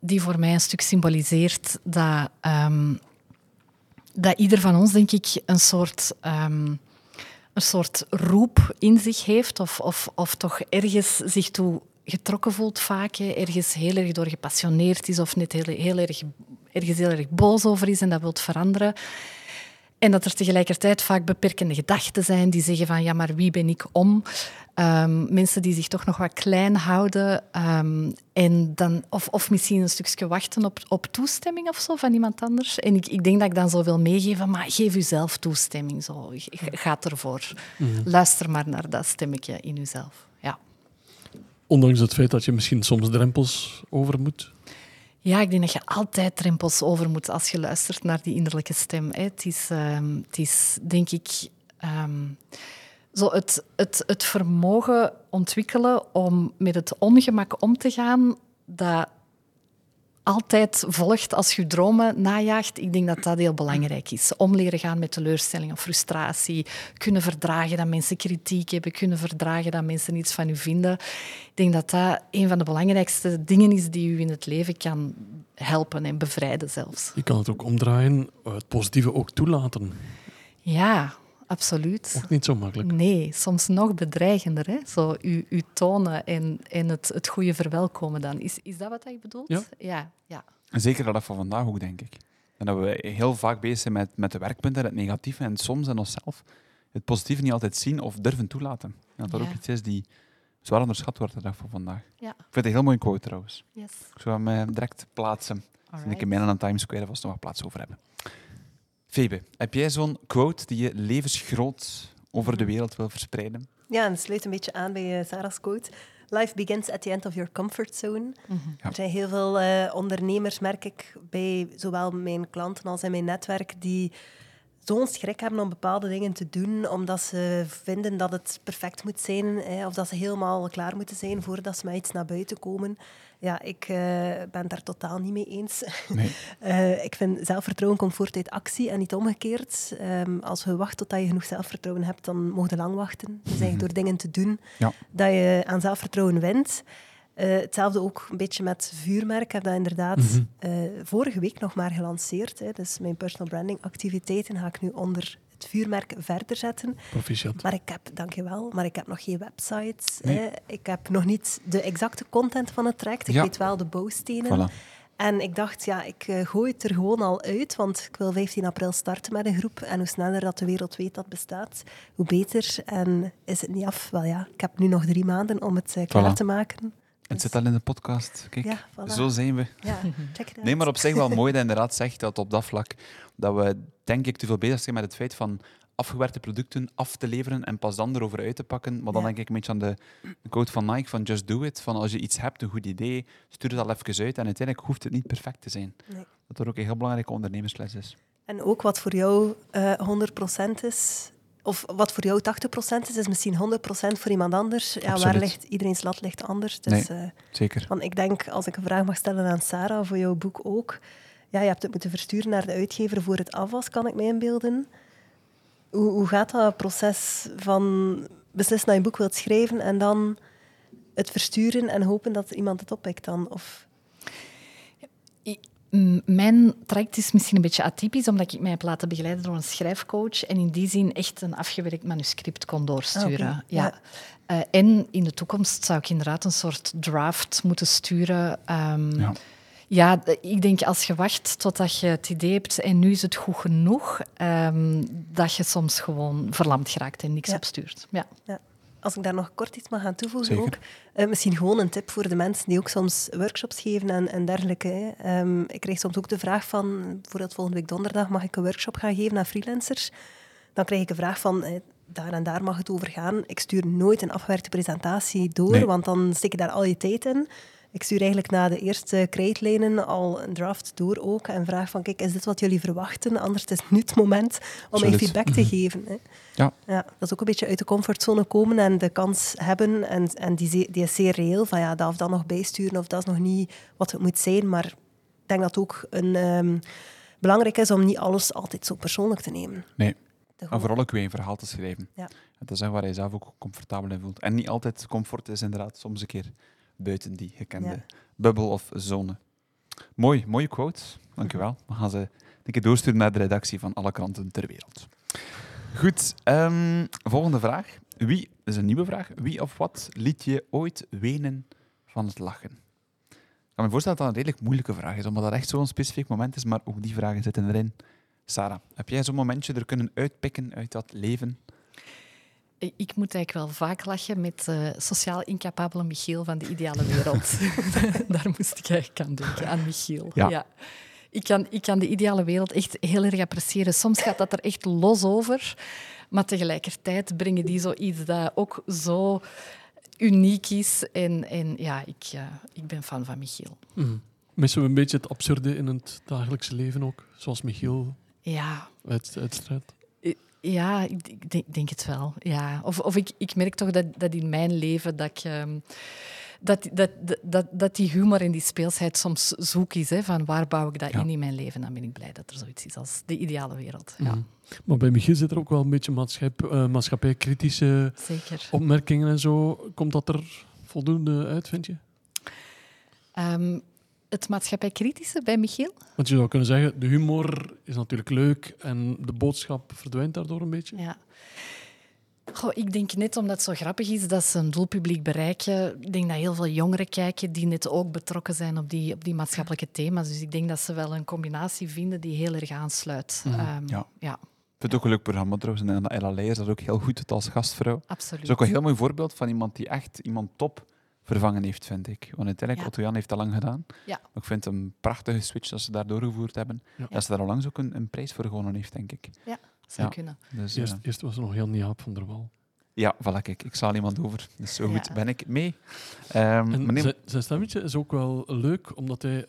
Die voor mij een stuk symboliseert dat, um, dat ieder van ons, denk ik, een soort, um, een soort roep in zich heeft, of, of, of toch ergens zich toe getrokken voelt vaak, ergens heel erg door gepassioneerd is of net heel, heel erg, ergens heel erg boos over is en dat wilt veranderen. En dat er tegelijkertijd vaak beperkende gedachten zijn die zeggen van ja, maar wie ben ik om? Um, mensen die zich toch nog wat klein houden. Um, en dan, of, of misschien een stukje wachten op, op toestemming of zo van iemand anders. En ik, ik denk dat ik dan zo wil meegeven, maar geef uzelf toestemming. Zo. Ga ervoor. Mm. Luister maar naar dat stemmetje in uzelf. Ja. Ondanks het feit dat je misschien soms drempels over moet? Ja, ik denk dat je altijd drempels over moet als je luistert naar die innerlijke stem. Het, is, ehm, het is, denk ik, ehm, zo het, het, het vermogen ontwikkelen om met het ongemak om te gaan dat altijd volgt als je dromen najaagt. Ik denk dat dat heel belangrijk is. Om leren gaan met teleurstelling of frustratie. Kunnen verdragen dat mensen kritiek hebben. Kunnen verdragen dat mensen iets van u vinden. Ik denk dat dat een van de belangrijkste dingen is die u in het leven kan helpen en bevrijden zelfs. Je kan het ook omdraaien, het positieve ook toelaten. Ja, absoluut. Ook niet zo makkelijk. Nee, soms nog bedreigender. Hè? Zo u, u tonen en, en het, het goede verwelkomen dan. Is, is dat wat je bedoelt? Ja. ja, ja. En zeker dat van vandaag ook, denk ik. En dat we heel vaak bezig zijn met, met de werkpunten, het negatieve en soms in onszelf het positieve niet altijd zien of durven toelaten. En dat dat ook iets is die zwaar onderschat wordt de dag van vandaag. Ja. Ik vind het een heel mooi quote trouwens. Yes. Ik zou hem eh, direct plaatsen. Als ik in mijn aan Times Square vast nog wat plaats over hebben. Febe, heb jij zo'n quote die je levensgroot over de wereld wil verspreiden? Ja, en sluit een beetje aan bij uh, Sarah's quote. Life begins at the end of your comfort zone. Mhm. Er zijn heel veel uh, ondernemers, merk ik, bij zowel mijn klanten als in mijn netwerk, die zo'n schrik hebben om bepaalde dingen te doen, omdat ze vinden dat het perfect moet zijn, hè, of dat ze helemaal klaar moeten zijn voordat ze met iets naar buiten komen. Ja, ik uh, ben daar totaal niet mee eens. Nee. uh, ik vind zelfvertrouwen komt voort uit actie en niet omgekeerd. Um, als je wacht totdat je genoeg zelfvertrouwen hebt, dan mag je lang wachten. Dus eigenlijk door dingen te doen Ja. dat je aan zelfvertrouwen wint. Uh, hetzelfde ook een beetje met vuurmerk. Ik heb dat inderdaad Mhm. eh, vorige week nog maar gelanceerd. Hè. Dus mijn personal branding activiteiten ga ik nu onder het vuurmerk verder zetten. Proficiat. Maar ik heb, dankjewel, maar ik heb nog geen website. Nee. Hè. Ik heb nog niet de exacte content van het traject. Ik Ja. weet wel de bouwstenen. Voilà. En ik dacht, ja, ik eh, gooi het er gewoon al uit, want ik wil 15 april starten met een groep. En hoe sneller dat de wereld weet dat bestaat, hoe beter. En is het niet af? Wel ja, ik heb nu nog drie maanden om het eh, klaar Voilà. te maken. Het zit al in de podcast. Kijk, Ja, voilà. zo zijn we. Ja. Nee, maar op zich wel mooi dat inderdaad zegt dat op dat vlak dat we, denk ik, te veel bezig zijn met het feit van afgewerkte producten af te leveren en pas dan erover uit te pakken. Maar dan Ja. denk ik een beetje aan de, quote van Nike van just do it. Van als je iets hebt, een goed idee, stuur het al even uit en uiteindelijk hoeft het niet perfect te zijn. Nee. Dat er ook een heel belangrijke ondernemersles is. En ook wat voor jou eh 100% is, of wat voor jou 80% is, is misschien 100% voor iemand anders. Ja, waar ligt iedereen's lat ligt anders. Dus, eh, Zeker. want ik denk, als ik een vraag mag stellen aan Sarah, voor jouw boek ook. Ja, je hebt het moeten versturen naar de uitgever voor het af was, kan ik mij inbeelden. Hoe, hoe gaat dat proces van beslissen dat je een boek wilt schrijven en dan het versturen en hopen dat iemand het oppikt dan? Of... Mijn traject is misschien een beetje atypisch, omdat ik mij heb laten begeleiden door een schrijfcoach en in die zin echt een afgewerkt manuscript kon doorsturen. Ah, ja. Ja. Eh, en in de toekomst zou ik inderdaad een soort draft moeten sturen. Ehm, Ja. ik denk als je wacht totdat je het idee hebt en nu is het goed genoeg, ehm, dat je soms gewoon verlamd geraakt en niks Ja. opstuurt. Ja. Als ik daar nog kort iets mag aan toevoegen Zeker. ook. eh, misschien gewoon een tip voor de mensen die ook soms workshops geven en, en dergelijke. hè. Ehm, ik krijg soms ook de vraag van, bijvoorbeeld volgende week donderdag mag ik een workshop gaan geven aan freelancers. Dan krijg ik een vraag van, eh, daar en daar mag het over gaan. Ik stuur nooit een afgewerkte presentatie door, Nee. want dan steek ik daar al je tijd in. Ik stuur eigenlijk na de eerste krijtlijnen al een draft door ook en vraag van, kijk, is dit wat jullie verwachten? Anders is het nu het moment om mij feedback te geven. Hè. Ja. Ja, dat is ook een beetje uit de comfortzone komen en de kans hebben. En, en die, die is zeer reëel, van ja, dat of dat nog bijsturen of dat is nog niet wat het moet zijn. Maar ik denk dat het ook een, ehm, belangrijk is om niet alles altijd zo persoonlijk te nemen. Nee. Maar vooral ook weer een verhaal te schrijven. Ja. En te zeggen waar je zelf ook comfortabel in voelt. En niet altijd comfort is inderdaad soms een keer buiten die gekende Ja. bubbel of zone. Mooi, mooie quote. Dankjewel. We gaan ze een keer doorsturen naar de redactie van alle kranten ter wereld. Goed, ehm, volgende vraag. Wie, dat is een nieuwe vraag. Wie of wat liet je ooit wenen van het lachen? Ik kan me voorstellen dat dat een redelijk moeilijke vraag is, omdat dat echt zo'n specifiek moment is, maar ook die vragen zitten erin. Sarah, heb jij zo'n momentje er kunnen uitpikken uit dat leven? Ik moet eigenlijk wel vaak lachen met eh, sociaal incapabele Michiel van de ideale wereld. Daar moest ik eigenlijk aan denken, aan Michiel. Ja. Ik, kan, ik kan de ideale wereld echt heel erg appreciëren. Soms gaat dat er echt los over, maar tegelijkertijd brengen die zoiets dat ook zo uniek is. En, en ja, ik, ik ben fan van Michiel. Mhm. Missen we een beetje het absurde in het dagelijkse leven ook? Zoals Michiel Ja, uit. Ja, ik denk, denk het wel. Ja. Of, of ik, ik merk toch dat, dat in mijn leven dat ik... ehm, dat, dat, dat, dat, die humor en die speelsheid soms zoek is. Hè, van waar bouw ik dat Ja. in in mijn leven? Dan ben ik blij dat er zoiets is als de ideale wereld. Ja, Mhm. Maar bij Michiel zit er ook wel een beetje maatschappij, eh, maatschappijkritische zeker. opmerkingen en zo. Komt dat er voldoende uit, vind je? Ehm, het maatschappijkritische bij Michiel? Want je zou kunnen zeggen, de humor is natuurlijk leuk en de boodschap verdwijnt daardoor een beetje. Ja. Goh, ik denk net omdat het zo grappig is dat ze een doelpubliek bereiken. Ik denk dat heel veel jongeren kijken die net ook betrokken zijn op die, op die maatschappelijke thema's. Dus ik denk dat ze wel een combinatie vinden die heel erg aansluit. Mhm. Ehm, Ja. ja, Ik vind het ook een leuk programma trouwens. En Ella Leijers dat ook heel goed doet als gastvrouw. Dat absoluut. is ook een heel mooi voorbeeld van iemand die echt iemand top vervangen heeft, vind ik. Want uiteindelijk, Ja. Otto Jan heeft dat lang gedaan. Ja. Maar ik vind het een prachtige switch dat ze daar doorgevoerd hebben. Ja. Dat ze daar al langs ook een, een prijs voor gewonnen heeft, denk ik. Zou Ja. kunnen. Dus, Eerst, eh, eerst was er nog heel Jaap van der Wal. ja, voilà, kijk. Ik sla iemand over. Dus zo goed Ja. ben ik mee. Ehm, En zijn, zijn stemmetje is ook wel leuk, omdat hij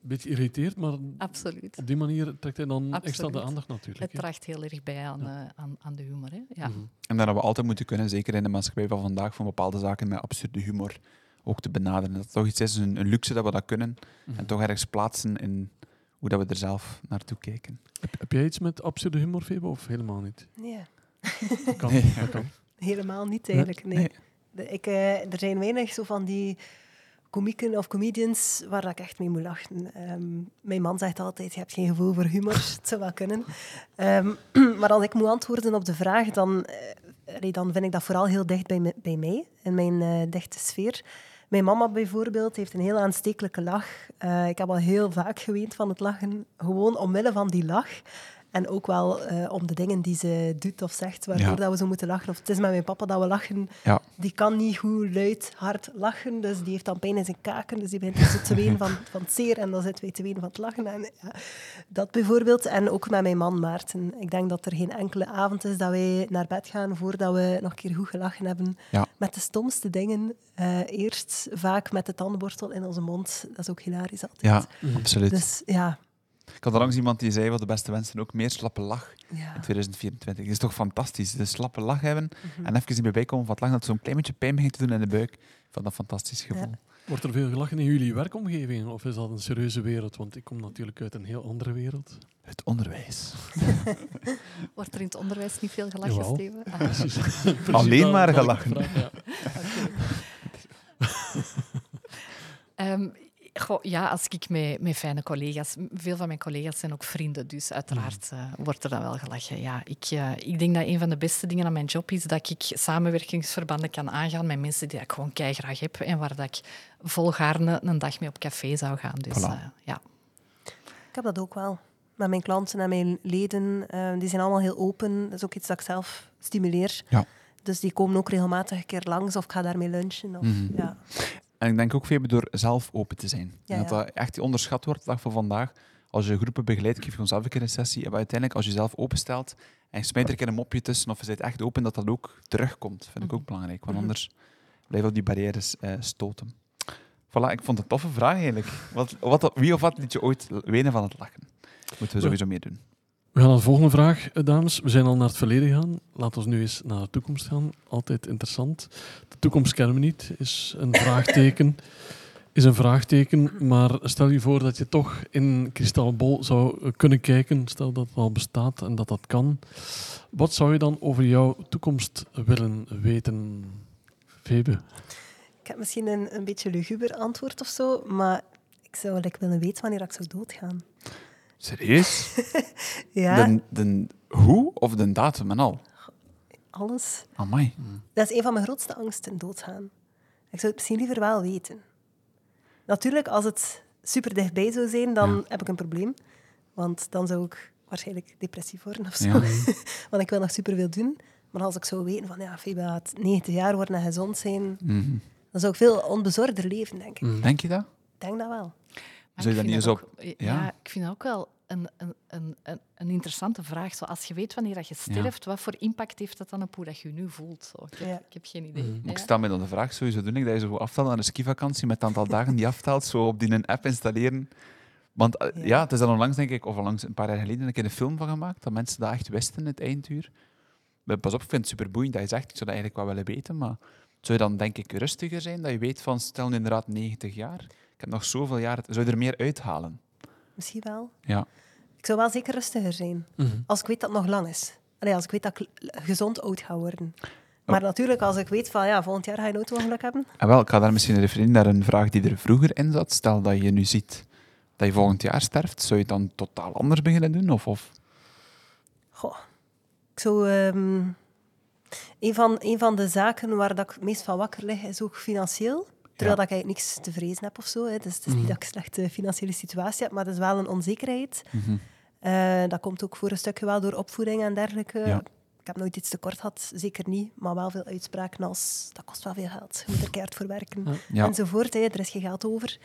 beetje irriteert, maar Absoluut. op die manier trekt hij dan extra de aandacht natuurlijk. Het draagt heel erg bij aan, Ja. eh, aan, aan de humor. Hè? Ja. Mhm. En dat hebben we altijd moeten kunnen, zeker in de maatschappij van vandaag, van bepaalde zaken met absurde humor ook te benaderen. Dat het toch iets is, een, een luxe dat we dat kunnen. Mhm. En toch ergens plaatsen in hoe dat we er zelf naartoe kijken. Heb, heb jij iets met absurde humor, Febe, of helemaal niet? Nee, Dat kan. Nee. dat kan. helemaal niet eigenlijk. Nee. Nee. De- ik, eh, er zijn weinig zo van die komieken of comedians waar ik echt mee moet lachen. Ehm, mijn man zegt altijd, je hebt geen gevoel voor humor. Het zou wel kunnen. Ehm, maar als ik moet antwoorden op de vraag, dan, eh, dan vind ik dat vooral heel dicht bij, bij mij, in mijn eh, dichte sfeer. Mijn mama bijvoorbeeld heeft een heel aanstekelijke lach. Eh, ik heb al heel vaak geweend van het lachen, gewoon omwille van die lach. En ook wel eh, om de dingen die ze doet of zegt, waardoor Ja. dat we zo moeten lachen. Of het is met mijn papa dat we lachen. Ja, Die kan niet goed luid hard lachen, dus die heeft dan pijn in zijn kaken. Dus die begint zo te wenen van, van het zeer en dan zitten wij te wenen van het lachen. En, ja, dat bijvoorbeeld. En ook met mijn man Maarten. Ik denk dat er geen enkele avond is dat wij naar bed gaan voordat we nog een keer goed gelachen hebben. Met de stomste dingen. Eh, eerst vaak met de tandenborstel in onze mond. Dat is ook hilarisch altijd. ja absoluut. Dus ja. Ik had er langs iemand die zei, wat de beste wensen ook, meer slappe lach ja. in 2024. Dat is toch fantastisch. De slappe lach hebben Mhm. en even niet meer bijkomen van het lachen, dat zo'n klein beetje pijn begint te doen in de buik. Ik vond dat een fantastisch gevoel. Wordt er veel gelachen in jullie werkomgeving, of is dat een serieuze wereld? Want ik kom natuurlijk uit een heel andere wereld. Het onderwijs. Wordt er in het onderwijs niet veel gelachen, Jawel. Steven? Ah, Precies. Precies Alleen maar gelachen. vraag, ja. Ehm, goh, ja, als ik met, met fijne collega's... Veel van mijn collega's zijn ook vrienden, dus uiteraard eh, wordt er dan wel gelachen. Ja, ik, eh, ik denk dat een van de beste dingen aan mijn job is dat ik samenwerkingsverbanden kan aangaan met mensen die ik gewoon graag heb en waar dat ik volgaarne een dag mee op café zou gaan. Dus Voilà. eh, ja. Ik heb dat ook wel. Met mijn klanten en mijn leden, die zijn allemaal heel open. Dat is ook iets dat ik zelf stimuleer. Ja. Dus die komen ook regelmatig een keer langs of ik ga daarmee lunchen. Of, Mhm. ja. En ik denk ook veel door zelf open te zijn. Ja, En dat ja. dat echt onderschat wordt, de dag van vandaag. Als je groepen begeleidt, geef gewoon zelf een keer een sessie. En uiteindelijk, als je zelf openstelt en je smijt er een keer een mopje tussen of je bent echt open, dat dat ook terugkomt. vind ik ook belangrijk. Want Mhm. anders blijven op die barrières eh, stoten. Voilà, ik vond het een toffe vraag eigenlijk. Wat, wat, wie of wat liet je ooit wenen van het lachen? Moeten we sowieso meer doen. We gaan naar de volgende vraag, eh, dames. We zijn al naar het verleden gegaan. Laten we nu eens naar de toekomst gaan. Altijd interessant. De toekomst kennen we niet. Is een vraagteken. Is een vraagteken. Maar stel je voor dat je toch in een kristalbol zou eh, kunnen kijken. Stel dat het al bestaat en dat dat kan. Wat zou je dan over jouw toekomst willen weten, Febe? Ik heb misschien een, een beetje luguber antwoord of zo, maar ik zou like, willen weten wanneer ik zou doodgaan. Serieus? Ja, De, de hoe of de datum en al? alles. Amai. Dat is een van mijn grootste angsten, doodgaan. Ik zou het misschien liever wel weten. Natuurlijk, als het super dichtbij zou zijn, dan Ja. heb ik een probleem. Want dan zou ik waarschijnlijk depressief worden of zo. Ja. Want ik wil nog superveel doen. Maar als ik zou weten van, ja, Febe gaat 90 jaar worden en gezond zijn, Mhm. dan zou ik veel onbezorgder leven, denk ik. Mm. Denk je dat? Ik denk dat wel. Maar Zou je dat niet ook- Ja, ja. ik vind dat ook wel een, een, een, een, een interessante vraag. Zo, als je weet wanneer dat je sterft, wat voor impact heeft dat dan op hoe dat je je nu voelt? Zo, ik, heb, Ja. ik heb geen idee. Mhm. Ja. Ik stel me dan de vraag, sowieso doen ik dat je zo aftelt aan een skivakantie met het aantal dagen die aftelt, zo op die een app installeren. Want eh, Ja. ja. het is al onlangs, denk ik, of onlangs een paar jaar geleden, een keer een film van gemaakt, dat mensen dat echt wisten, het einduur. Maar pas op, ik vind het super boeiend dat je zegt, ik zou dat eigenlijk wel willen weten, maar zou je dan, denk ik, rustiger zijn, dat je weet van, stel nu inderdaad 90 jaar, ik heb nog zoveel jaar, zou je er meer uithalen? Misschien wel. Ja. Ik zou wel zeker rustiger zijn. Mhm. Als ik weet dat het nog lang is. Allee, als ik weet dat ik gezond oud ga worden. Oh. Maar natuurlijk, als ik weet van ja, volgend jaar ga je een auto-ongeluk hebben. En wel, ik ga daar misschien refereren naar een vraag die er vroeger in zat. Stel dat je nu ziet dat je volgend jaar sterft, zou je het dan totaal anders beginnen doen? Of, of? Goh. Ik zou... ehm, een, van, een van de zaken waar dat ik het meest van wakker lig, is ook financieel. Terwijl dat ik eigenlijk niks te vrezen heb of zo. Hè. Dus het is niet Mhm. dat ik een slechte financiële situatie heb, maar het is wel een onzekerheid. Mhm. Eh, dat komt ook voor een stukje wel door opvoeding en dergelijke. Ja. Ik heb nooit iets tekort gehad, zeker niet. Maar wel veel uitspraken als, dat kost wel veel geld. Je moet er keihard voor werken. Ja. Enzovoort. Hè. Er is geen geld over.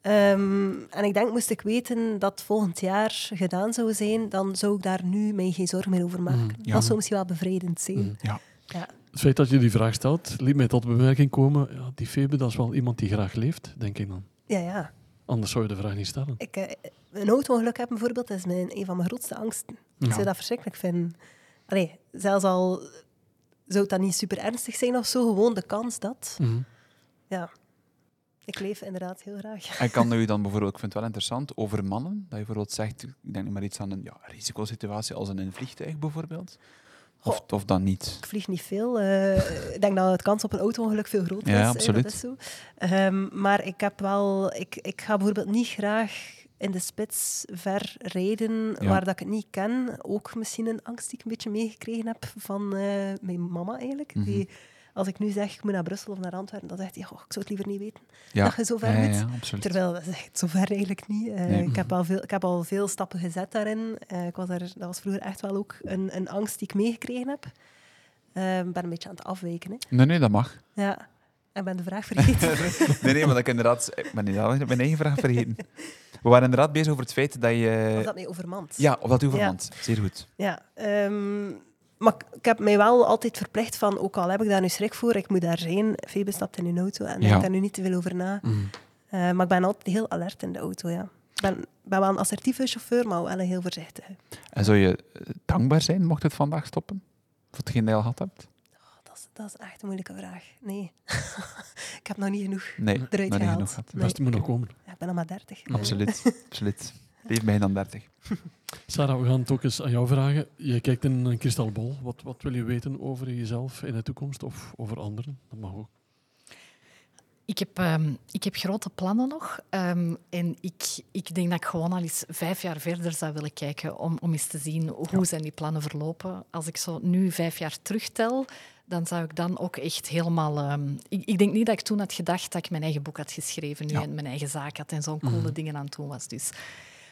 Ehm, en ik denk, moest ik weten dat volgend jaar gedaan zou zijn, dan zou ik daar nu mij geen zorgen meer over maken. Mm, ja. Dat zou misschien wel bevredigend zijn. Mm. Ja. Ja. Het feit dat je die vraag stelt, liet mij tot bemerking komen. Ja, die Febe, dat is wel iemand die graag leeft, denk ik dan. Ja, ja. Anders zou je de vraag niet stellen. Ik, eh, een auto-ongeluk hebben bijvoorbeeld, dat is mijn, een van mijn grootste angsten. Ik zou dat verschrikkelijk vinden. Allee, zelfs al zou het dat niet super ernstig zijn of zo, gewoon de kans dat. Mhm. Ja, ik leef inderdaad heel graag. En kan u dan bijvoorbeeld, ik vind het wel interessant, over mannen, dat je bijvoorbeeld zegt, ik denk maar iets aan een ja, risicosituatie als in een vliegtuig bijvoorbeeld, of, of dan niet? Ik vlieg niet veel. eh, ik denk dat het kans op een auto-ongeluk veel groter Ja, is. eh, absoluut. dat is zo. Ehm, maar ik heb wel... Ik, ik ga bijvoorbeeld niet graag in de spits ver rijden Ja. waar dat ik het niet ken. Ook misschien een angst die ik een beetje meegekregen heb van eh, mijn mama eigenlijk. Mhm. Die, als ik nu zeg, ik moet naar Brussel of naar Antwerpen, dan zegt hij, "Goh, ik zou het liever niet weten Ja, dat je zo ver ja, moet. Terwijl dat is echt zo ver eigenlijk niet. Eh, Nee. ik, heb al veel, ik heb al veel stappen gezet daarin. Eh, ik was daar, dat was vroeger echt wel ook een, een angst die ik meegekregen heb. Eh, Ik ben een beetje aan het afwijken. Hè. Nee, nee, dat mag. Ja, ik ben de vraag vergeten. Nee, nee, maar ik inderdaad, ik ben inderdaad mijn eigen vraag vergeten. We waren inderdaad bezig over het feit dat je... of dat mij overmand. Ja, of dat u vermand. Zeer goed. Ja, ehm, maar ik- ik heb mij wel altijd verplicht van, ook al heb ik daar nu schrik voor, ik moet daar zijn. Febe stapt in een auto en Ja. denk daar nu niet te veel over na. Mhm. Eh, maar ik ben altijd heel alert in de auto, ja. Ik ben, ben wel een assertieve chauffeur, maar wel een heel voorzichtige. En zou je eh, dankbaar zijn mocht het vandaag stoppen? Voor hetgeen dat je al gehad hebt? Dat is, dat is echt een moeilijke vraag. Nee. ik heb nog niet genoeg Nee, eruit nog niet gehaald. genoeg gehad. Het beste moet nog komen. Ja, ik ben nog maar dertig. Absoluut. Absoluut. Leef bij dan 30. Sarah, we gaan het ook eens aan jou vragen. Je kijkt in een kristalbol. Wat, wat wil je weten over jezelf in de toekomst of over anderen? Dat mag ook. Ik heb, ehm, ik heb grote plannen nog. ehm, en ik, ik denk dat ik gewoon al eens vijf jaar verder zou willen kijken om, om eens te zien hoe zijn die plannen verlopen. Als ik zo nu vijf jaar terugtel, dan zou ik dan ook echt helemaal... ehm, ik, ik denk niet dat ik toen had gedacht dat ik mijn eigen boek had geschreven nu Ja. en mijn eigen zaak had en zo'n coole Mhm. dingen aan het doen was. Dus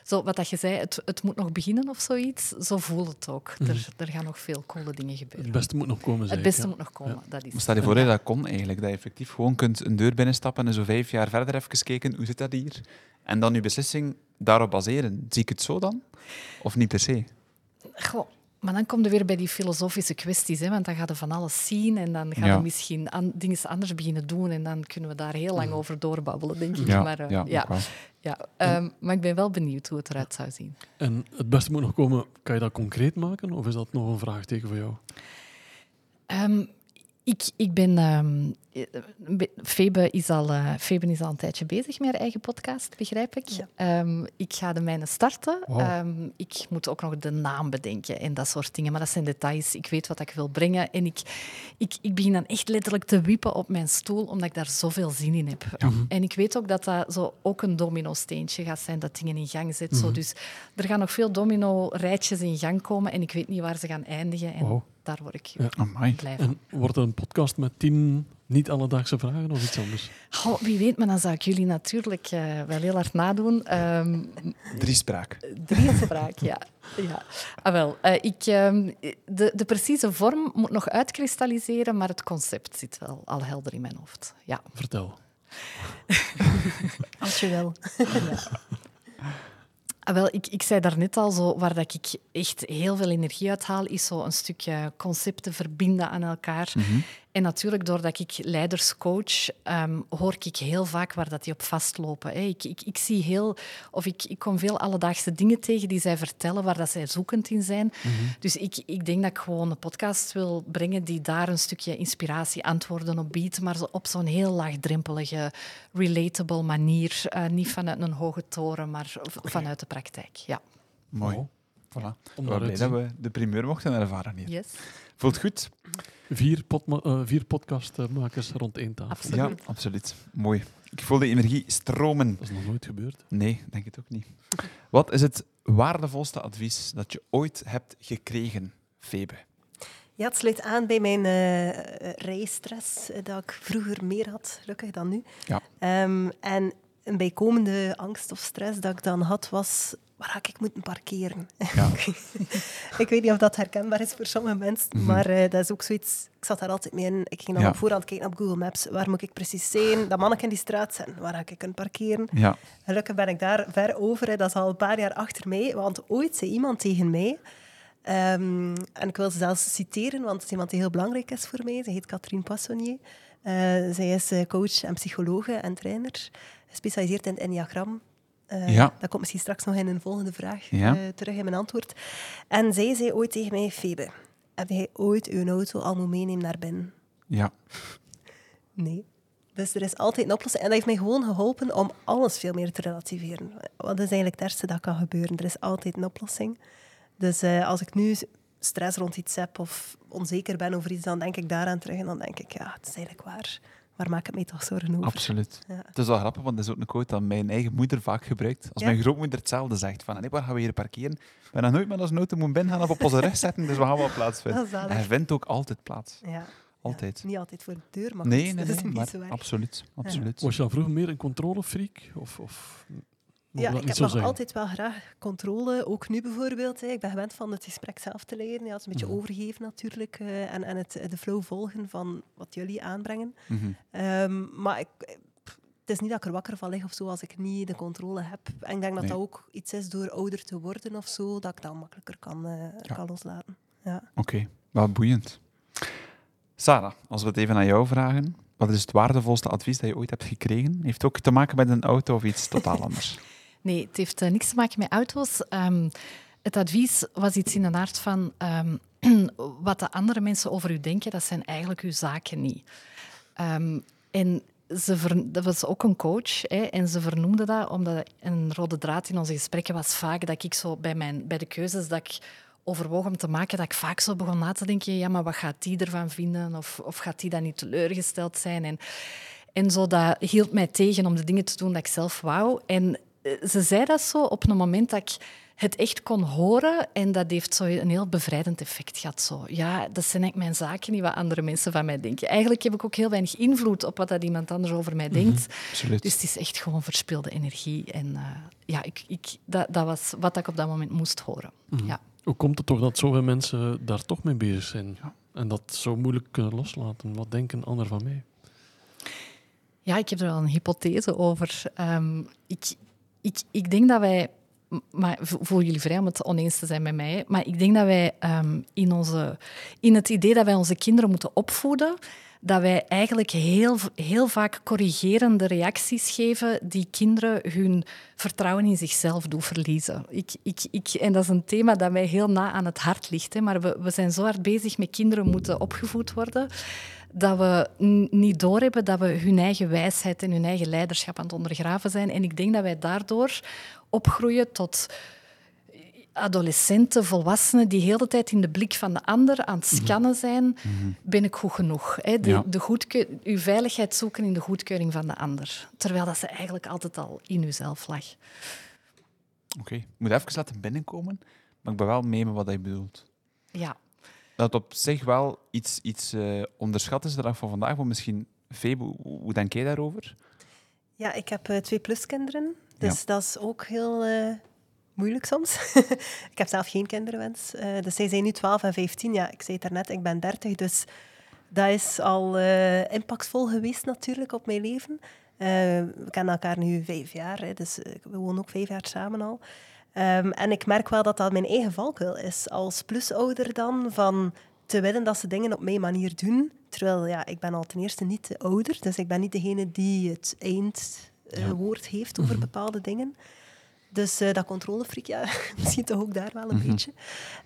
zo, wat dat je zei, het, het moet nog beginnen of zoiets, zo voel het ook. Mhm. er, er gaan nog veel coole dingen gebeuren. Het beste moet nog komen, Het zei ik, beste ja. moet nog komen, dat is Maar stel je voor dat je dat kon eigenlijk, dat je effectief gewoon kunt een deur binnenstappen en zo vijf jaar verder even kijken, hoe zit dat hier? En dan je beslissing daarop baseren. Zie ik het zo dan? Of niet per se? Goh, maar dan kom je weer bij die filosofische kwesties, hè, want dan ga je van alles zien en dan ga je Ja. misschien an- dingen anders beginnen doen en dan kunnen we daar heel lang over doorbabbelen, denk ik. Ja, maar, eh, ja, ja, ja. Ehm, maar ik ben wel benieuwd hoe het eruit zou zien. En het beste moet nog komen. Kan je dat concreet maken of is dat nog een vraagteken voor jou? Ehm, ik, ik ben... ehm, Febe, is al, eh, Febe is al een tijdje bezig met haar eigen podcast, begrijp ik. Ja. Ehm, ik ga de mijne starten. Ehm, ik moet ook nog de naam bedenken en dat soort dingen. Maar dat zijn details. Ik weet wat ik wil brengen. En ik, ik, ik begin dan echt letterlijk te wippen op mijn stoel, omdat ik daar zoveel zin in heb. En ik weet ook dat dat zo ook een domino-steentje gaat zijn dat dingen in gang zet. Zo. Dus er gaan nog veel domino-rijtjes in gang komen en ik weet niet waar ze gaan eindigen. En daar word ik Ja. Blij van. En wordt een podcast met tien niet-alledaagse vragen of iets anders? Goh, wie weet, maar dan zou ik jullie natuurlijk eh, wel heel hard nadoen. Ehm Drie spraak. driespraak, ja. ja. Ah, wel, eh, ik, ehm, de, de precieze vorm moet nog uitkristalliseren, maar het concept zit wel al helder in mijn hoofd. Ja. Vertel. Als je wil. Ah, wel, ik, ik zei daarnet al, zo, waar dat ik echt heel veel energie uit haal, is zo een stukje concepten verbinden aan elkaar. En natuurlijk, doordat ik leiders coach, ehm, hoor ik heel vaak waar dat die op vastlopen. hè. Ik, ik, ik zie heel, of ik, ik kom veel alledaagse dingen tegen die zij vertellen, waar dat zij zoekend in zijn. Dus ik, ik denk dat ik gewoon een podcast wil brengen die daar een stukje inspiratie, antwoorden op biedt, maar op zo'n heel laagdrempelige, relatable manier. Eh, niet vanuit een hoge toren, maar vanuit de praktijk. Ja. Mooi. Voilà. Om Ik ben daaruit blij te dat we de primeur mochten ervaren hier. Yes. Voelt goed? Vier, eh, vier podcastmakers rond één tafel. Absoluut. Ja, absoluut. Mooi. Ik voel de energie stromen. Dat is nog nooit gebeurd. Nee, denk het ook niet. Wat is het waardevolste advies dat je ooit hebt gekregen, Febe? Ja, het sluit aan bij mijn eh reisstress, eh, dat ik vroeger meer had, gelukkig dan nu. Ja. Ehm, en een bijkomende angst of stress dat ik dan had, was waar ga ik moeten parkeren? Ja. ik weet niet of dat herkenbaar is voor sommige mensen, maar eh, dat is ook zoiets... Ik zat daar altijd mee in. Ik ging dan Ja. op voorhand kijken op Google Maps. Waar moet ik precies zijn? Dat manneke in die straat zijn. Waar ga ik kunnen parkeren? Ja. Gelukkig ben ik daar ver over. Hè. Dat is al een paar jaar achter mij. Want ooit zei iemand tegen mij... Ehm, en ik wil ze zelfs citeren, want het is iemand die heel belangrijk is voor mij. Ze heet Catherine Poissonnier. Uh, zij is eh, coach en psychologe en trainer, gespecialiseerd in het enneagram. Uh, ja. Dat komt misschien straks nog in een volgende vraag Ja. terug in mijn antwoord. En zij zei ooit tegen mij, Febe, heb jij ooit uw auto al moeten meenemen naar binnen? Ja. Nee. Dus er is altijd een oplossing. En dat heeft mij gewoon geholpen om alles veel meer te relativeren. Wat is eigenlijk het ergste dat kan gebeuren? Er is altijd een oplossing. Dus eh, als ik nu stress rond iets heb of onzeker ben over iets, dan denk ik daaraan terug en dan denk ik, ja, het is eigenlijk waar. Waar maak ik me toch zorgen over? Absoluut. Ja. Het is wel grappig, want dat is ook een quote dat mijn eigen moeder vaak gebruikt. Als Ja. mijn grootmoeder hetzelfde zegt, van nee, waar gaan we hier parkeren? We hebben nog nooit met onze auto moeten binnengaan of op onze rug zetten, dus we gaan wel plaats vinden. Dat is zalig. Hij vindt ook altijd plaats. Ja. Altijd. Ja, niet altijd voor de deur, maar Nee, nee, dat is nee, niet maar zo erg. absoluut. absoluut. Was je dan vroeger meer een controlefreak? Of, of Ja, ik heb nog zeggen? altijd wel graag controle, ook nu bijvoorbeeld. Hè. Ik ben gewend van het gesprek zelf te leren. Ja, het is een beetje Mhm. overgeven natuurlijk. eh, en en het, de flow volgen van wat jullie aanbrengen. Mhm. Ehm, maar ik, het is niet dat ik er wakker van lig of zo als ik niet de controle heb. En ik denk dat Nee. dat ook iets is door ouder te worden of zo, dat ik dat makkelijker kan, Ja. kan loslaten. Ja. Oké, wel boeiend. Sarah, als we het even aan jou vragen. Wat is het waardevolste advies dat je ooit hebt gekregen? Heeft ook te maken met een auto of iets totaal anders? Nee, het heeft eh, niks te maken met auto's. Ehm, het advies was iets in de aard van ehm, wat de andere mensen over u denken, dat zijn eigenlijk uw zaken niet. Ehm, en ze dat was ook een coach hè, en ze vernoemde dat omdat een rode draad in onze gesprekken was vaak dat ik zo bij, mijn, bij de keuzes dat ik overwoog om te maken, dat ik vaak zo begon na te denken, ja, maar wat gaat die ervan vinden? Of, of gaat die dan niet teleurgesteld zijn? En, en zo, dat hield mij tegen om de dingen te doen dat ik zelf wou. En ze zei dat zo op een moment dat ik het echt kon horen en dat heeft zo een heel bevrijdend effect gehad. Zo. Ja, dat zijn eigenlijk mijn zaken, niet wat andere mensen van mij denken. Eigenlijk heb ik ook heel weinig invloed op wat dat iemand anders over mij denkt. Absoluut. Dus het is echt gewoon verspilde energie. En eh, ja, ik, ik, dat, dat was wat ik op dat moment moest horen. Ja. Hoe komt het toch dat zoveel mensen daar toch mee bezig zijn? En dat zo moeilijk kunnen loslaten? Wat denken anderen van mij? Ja, ik heb er wel een hypothese over. Ehm, ik, ik, ik denk dat wij, maar vo- voel jullie vrij om het oneens te zijn met mij, maar ik denk dat wij ehm, in, onze, in het idee dat wij onze kinderen moeten opvoeden, dat wij eigenlijk heel, heel vaak corrigerende reacties geven die kinderen hun vertrouwen in zichzelf doen verliezen. Ik, ik, ik, en dat is een thema dat mij heel na aan het hart ligt. Hè, maar we, we zijn zo hard bezig met kinderen moeten opgevoed worden dat we niet doorhebben dat we hun eigen wijsheid en hun eigen leiderschap aan het ondergraven zijn. En ik denk dat wij daardoor opgroeien tot adolescenten, volwassenen die heel de tijd in de blik van de ander aan het scannen zijn. Ben ik goed genoeg? Hè? De, Ja. de goedkeu- uw veiligheid zoeken in de goedkeuring van de ander. Terwijl dat ze eigenlijk altijd al in uzelf lag. Oké, ik moet even laten binnenkomen, maar ik ben wel mee met wat hij bedoelt. Ja. Dat op zich wel iets, iets eh, onderschat is de dag van vandaag, maar misschien, Febe, hoe, denk jij daarover? Ja, ik heb eh, twee pluskinderen, dus dat is ook heel eh, moeilijk soms. ik heb zelf geen kinderwens. dus zij zijn nu 12 en 15. Ja, ik zei het daarnet, ik ben 30, dus dat is al impactvol geweest natuurlijk op mijn leven. We kennen elkaar nu vijf jaar, hè, dus we wonen ook vijf jaar samen al. Ehm, en ik merk wel dat dat mijn eigen valkuil is, als plusouder dan, van te willen dat ze dingen op mijn manier doen. Terwijl, ja, ik ben al ten eerste niet de ouder, dus ik ben niet degene die het eindwoord heeft over bepaalde dingen. Dus eh, dat controlefreak, ja, misschien toch ook daar wel een beetje.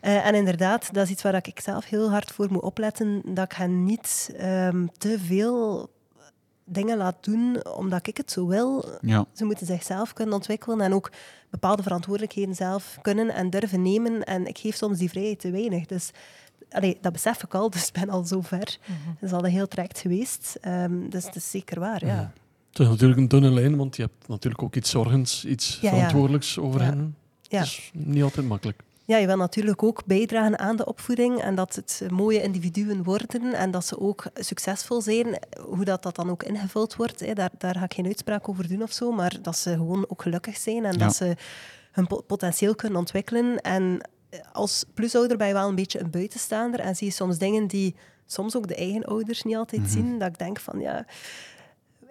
Eh, en inderdaad, dat is iets waar ik zelf heel hard voor moet opletten, dat ik hen niet ehm, te veel dingen laat doen omdat ik het zo wil. Ja. Ze moeten zichzelf kunnen ontwikkelen en ook bepaalde verantwoordelijkheden zelf kunnen en durven nemen. En ik geef soms die vrijheid te weinig. Dus allee, dat besef ik al, dus ik ben al zo ver. Dat is al een heel traject geweest. Ehm, dus het is zeker waar, ja. Het is natuurlijk een dunne lijn, want je hebt natuurlijk ook iets zorgens, iets Ja, ja. verantwoordelijks over Ja. hen. Ja. Is niet altijd makkelijk. Ja, je wil natuurlijk ook bijdragen aan de opvoeding en dat het mooie individuen worden en dat ze ook succesvol zijn. Hoe dat, dat dan ook ingevuld wordt, hè, daar, daar ga ik geen uitspraak over doen of zo, maar dat ze gewoon ook gelukkig zijn en Ja. dat ze hun po- potentieel kunnen ontwikkelen. En als plusouder ben je wel een beetje een buitenstaander en zie je soms dingen die soms ook de eigen ouders niet altijd zien, dat ik denk van ja...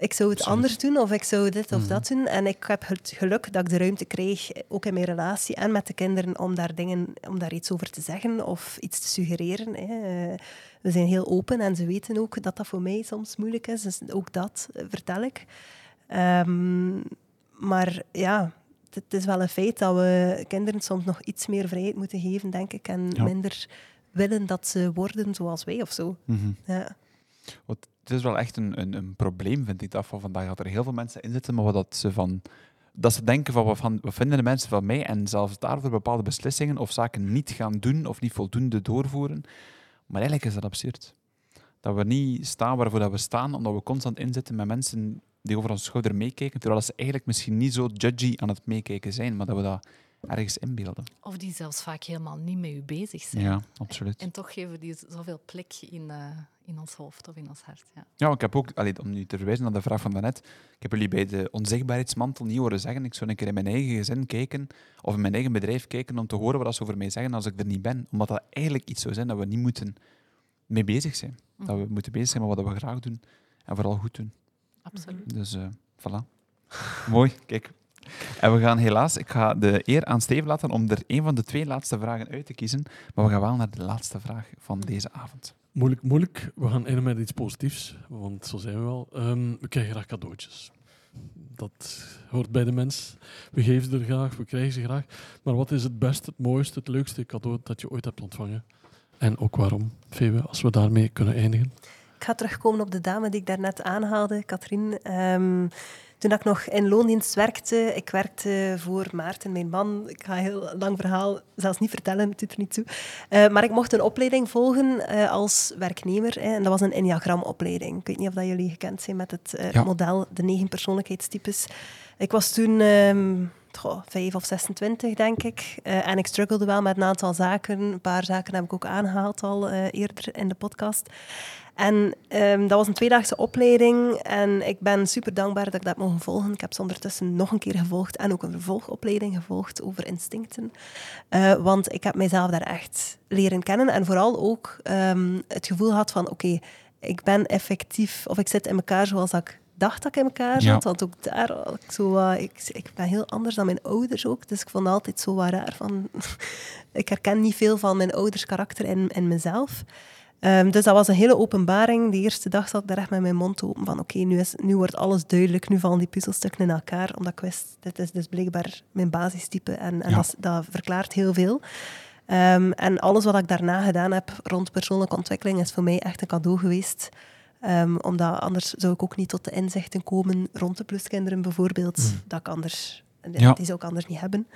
ik zou het Absoluut. anders doen of ik zou dit of Mhm. dat doen. En ik heb het geluk dat ik de ruimte kreeg, ook in mijn relatie en met de kinderen, om daar, dingen, om daar iets over te zeggen of iets te suggereren. Hè. Eh, We zijn heel open en ze weten ook dat dat voor mij soms moeilijk is. Dus ook dat eh, vertel ik. Ehm, maar ja, het is wel een feit dat we kinderen soms nog iets meer vrijheid moeten geven, denk ik. En Ja. minder willen dat ze worden zoals wij of zo. Mhm. Ja. Want het is wel echt een, een, een probleem, vind ik, dat van vandaag. Dat er heel veel mensen in zitten, maar wat dat ze van... Dat ze denken van, wat, van, wat vinden de mensen van mij? En zelfs daarvoor bepaalde beslissingen of zaken niet gaan doen of niet voldoende doorvoeren. Maar eigenlijk is dat absurd. Dat we niet staan waarvoor dat we staan, omdat we constant inzitten met mensen die over onze schouder meekijken, terwijl ze eigenlijk misschien niet zo judgy aan het meekijken zijn, maar dat we dat ergens inbeelden. Of die zelfs vaak helemaal niet met u bezig zijn. Ja, absoluut. En toch geven die zoveel plek in, eh, in ons hoofd of in ons hart. Ja. Ja, ik heb ook, allee, om nu te verwijzen naar de vraag van daarnet, ik heb jullie bij de onzichtbaarheidsmantel niet horen zeggen, ik zou een keer in mijn eigen gezin kijken, of in mijn eigen bedrijf kijken, om te horen wat ze over mij zeggen als ik er niet ben. Omdat dat eigenlijk iets zou zijn dat we niet moeten mee bezig zijn. Dat we moeten bezig zijn met wat we graag doen, en vooral goed doen. Absoluut. Dus, eh voilà. Mooi, kijk. En we gaan helaas, ik ga de eer aan Steven laten om er een van de twee laatste vragen uit te kiezen, maar we gaan wel naar de laatste vraag van deze avond. Moeilijk, moeilijk. We gaan eindigen met iets positiefs, want zo zijn we wel. Ehm, we krijgen graag cadeautjes. Dat hoort bij de mens. We geven ze er graag, we krijgen ze graag. Maar wat is het beste, het mooiste, het leukste cadeau dat je ooit hebt ontvangen? En ook waarom, Febe, als we daarmee kunnen eindigen? Ik ga terugkomen op de dame die ik daarnet aanhaalde, Katrien. Ehm, toen ik nog in loondienst werkte, ik werkte voor Maarten, mijn man. Ik ga een heel lang verhaal zelfs niet vertellen, het doet er niet toe. Eh, maar ik mocht een opleiding volgen eh, als werknemer. Hè, en dat was een Enneagram-opleiding. Ik weet niet of dat jullie gekend zijn met het eh, Ja. model, de negen persoonlijkheidstypes. Ik was toen ehm, vijf of 26, denk ik. Eh, en ik struggelde wel met een aantal zaken. Een paar zaken heb ik ook aangehaald al eh, eerder in de podcast. En ehm, dat was een tweedaagse opleiding en ik ben super dankbaar dat ik dat mogen volgen. Ik heb ze ondertussen nog een keer gevolgd en ook een vervolgopleiding gevolgd over instincten. Eh, want ik heb mijzelf daar echt leren kennen en vooral ook ehm, het gevoel had van oké, ik ben effectief, of ik zit in elkaar zoals ik dacht dat ik in elkaar Ja. zat. Want ook daar, ik, zo, ik, ik ben heel anders dan mijn ouders ook, dus ik vond altijd zo wat raar van... ik herken niet veel van mijn ouders karakter in, in mezelf. Ehm, dus dat was een hele openbaring. De eerste dag zat ik daar echt met mijn mond open van oké, nu is nu wordt alles duidelijk, nu vallen die puzzelstukken in elkaar, omdat ik wist, dit is dus blijkbaar mijn basistype en, en Ja. dat, is- dat verklaart heel veel. Ehm, en alles wat ik daarna gedaan heb rond persoonlijke ontwikkeling is voor mij echt een cadeau geweest. Ehm, omdat anders zou ik ook niet tot de inzichten komen rond de pluskinderen bijvoorbeeld, dat ik anders, Ja. die zou ik anders niet hebben.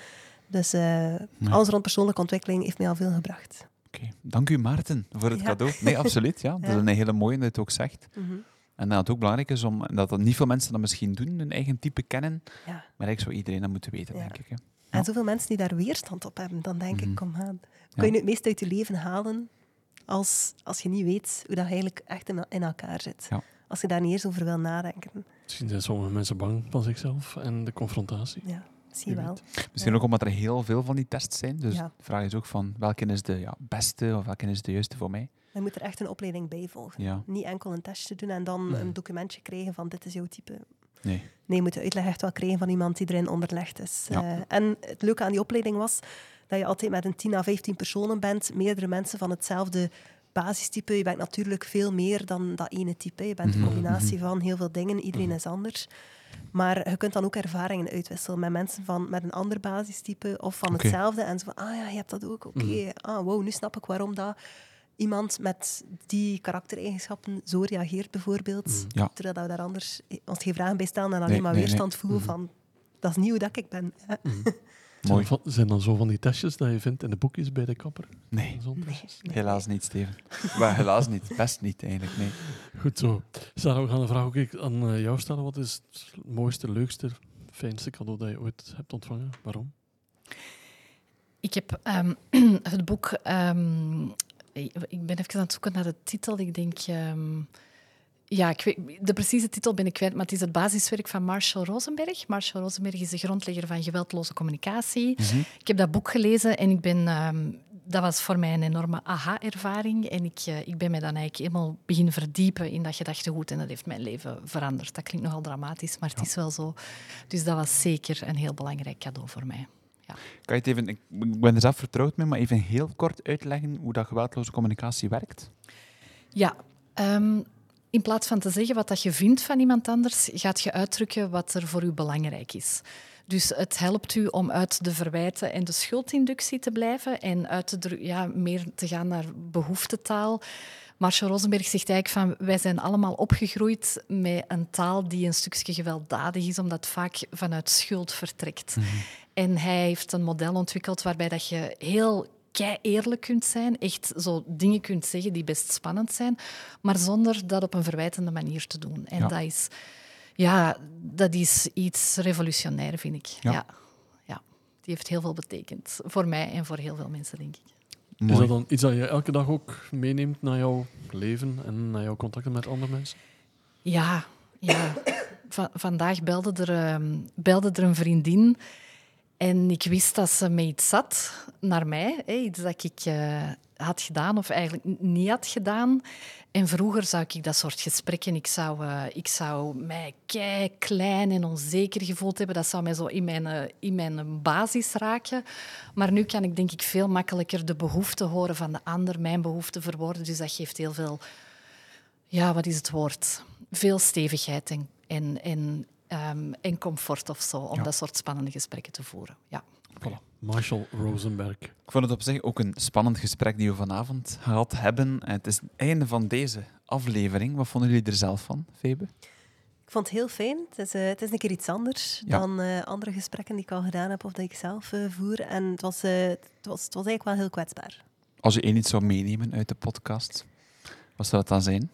Dus eh, alles rond persoonlijke ontwikkeling heeft mij al veel gebracht. Oké, dank u Maarten voor het Ja. cadeau. Nee, absoluut. Ja. Dat is een hele mooie dat je het ook zegt. En dat het ook belangrijk is om, dat, dat niet veel mensen dat misschien doen, hun eigen type kennen, Ja. maar eigenlijk zou iedereen dat moeten weten, Ja. denk ik. Hè. En zoveel mensen die daar weerstand op hebben, dan denk Mhm. ik, kom aan. Kun je het meest uit je leven halen als, als je niet weet hoe dat eigenlijk echt in, in elkaar zit? Ja. Als je daar niet eens over wil nadenken. Misschien zijn sommige mensen bang van zichzelf en de confrontatie. Ja, zie wel. weet. Misschien Ja. ook omdat er heel veel van die tests zijn. Dus Ja. de vraag is ook van welke is de ja, beste of welke is de juiste voor mij. Je moet er echt een opleiding bij volgen. Ja. Niet enkel een testje doen en dan een documentje krijgen van dit is jouw type. Nee. Nee, je moet de uitleg echt wel krijgen van iemand die erin onderlegd is. Ja. Eh, en het leuke aan die opleiding was dat je altijd met een 10 à 15 personen bent, meerdere mensen van hetzelfde basistype. Je bent natuurlijk veel meer dan dat ene type. Je bent Mhm, een combinatie mhm. van heel veel dingen. Iedereen is anders. Maar je kunt dan ook ervaringen uitwisselen met mensen van, met een ander basistype of van hetzelfde. En zo van, ah ja, je hebt dat ook. Oké, Mhm. ah, wow, nu snap ik waarom dat iemand met die karaktereigenschappen zo reageert, bijvoorbeeld. Mhm. Ja. Terwijl we daar anders ons geen vragen bij stellen en alleen Nee, maar nee, nee. weerstand voelen Mhm. van dat is niet hoe dat ik ben. Mooi. van- zijn dan zo van die testjes dat je vindt in de boekjes bij de kapper? Nee, helaas niet, Steven. maar helaas niet. Best niet, eigenlijk. Nee. Goed zo. Sarah, we gaan de vraag ook ik aan eh, jou stellen. Wat is het mooiste, leukste, fijnste cadeau dat je ooit hebt ontvangen? Waarom? Ik heb ehm, het boek. ehm, ik ben even aan het zoeken naar de titel. Ik denk. ehm, ja, ik weet, de precieze titel ben ik kwijt, maar het is het basiswerk van Marshall Rosenberg. Marshall Rosenberg is de grondlegger van geweldloze communicatie. Mhm. Ik heb dat boek gelezen en ik ben, ehm, dat was voor mij een enorme aha-ervaring. En ik, uh, ik ben me dan eigenlijk helemaal beginnen verdiepen in dat gedachtegoed. En dat heeft mijn leven veranderd. Dat klinkt nogal dramatisch, maar het is wel zo. Dus dat was zeker een heel belangrijk cadeau voor mij. Ja. Kan je het even, ik ben er zelf vertrouwd mee, maar even heel kort uitleggen hoe dat geweldloze communicatie werkt? Ja, um, in plaats van te zeggen wat dat je vindt van iemand anders, gaat je uitdrukken wat er voor u belangrijk is. Dus het helpt u om uit de verwijten en de schuldinductie te blijven en uit de, ja, meer te gaan naar behoeftetaal. Marshall Rosenberg zegt eigenlijk van wij zijn allemaal opgegroeid met een taal die een stukje gewelddadig is, omdat het vaak vanuit schuld vertrekt. Mhm. En hij heeft een model ontwikkeld waarbij dat je heel kei eerlijk kunt zijn, echt zo dingen kunt zeggen die best spannend zijn, maar zonder dat op een verwijtende manier te doen. En dat is ja, dat is iets revolutionair, vind ik. Ja. ja. Die heeft heel veel betekend. Voor mij en voor heel veel mensen, denk ik. Is dat dan iets dat je elke dag ook meeneemt naar jouw leven en naar jouw contacten met andere mensen? Ja, ja. vandaag belde er, um, belde er een vriendin en ik wist dat ze met iets zat naar mij. Hè, iets dat ik uh, had gedaan of eigenlijk niet had gedaan. En vroeger zou ik dat soort gesprekken, ik zou, uh, ik zou mij kei klein en onzeker gevoeld hebben. Dat zou mij zo in mijn, uh, in mijn basis raken. Maar nu kan ik denk ik veel makkelijker de behoeften horen van de ander, mijn behoeften verwoorden. Dus dat geeft heel veel, ja, wat is het woord? Veel stevigheid en, en, en, um, en comfort of zo, om dat soort spannende gesprekken te voeren. Ja. Voilà. Marshall Rosenberg. Ik vond het op zich ook een spannend gesprek die we vanavond gehad hebben. Het is het einde van deze aflevering. Wat vonden jullie er zelf van, Febe? Ik vond het heel fijn. Het is, uh, het is een keer iets anders dan uh, andere gesprekken die ik al gedaan heb of dat ik zelf uh, voer. En het was, het, was, het was eigenlijk wel heel kwetsbaar. Als je één iets zou meenemen uit de podcast, wat zou dat dan zijn?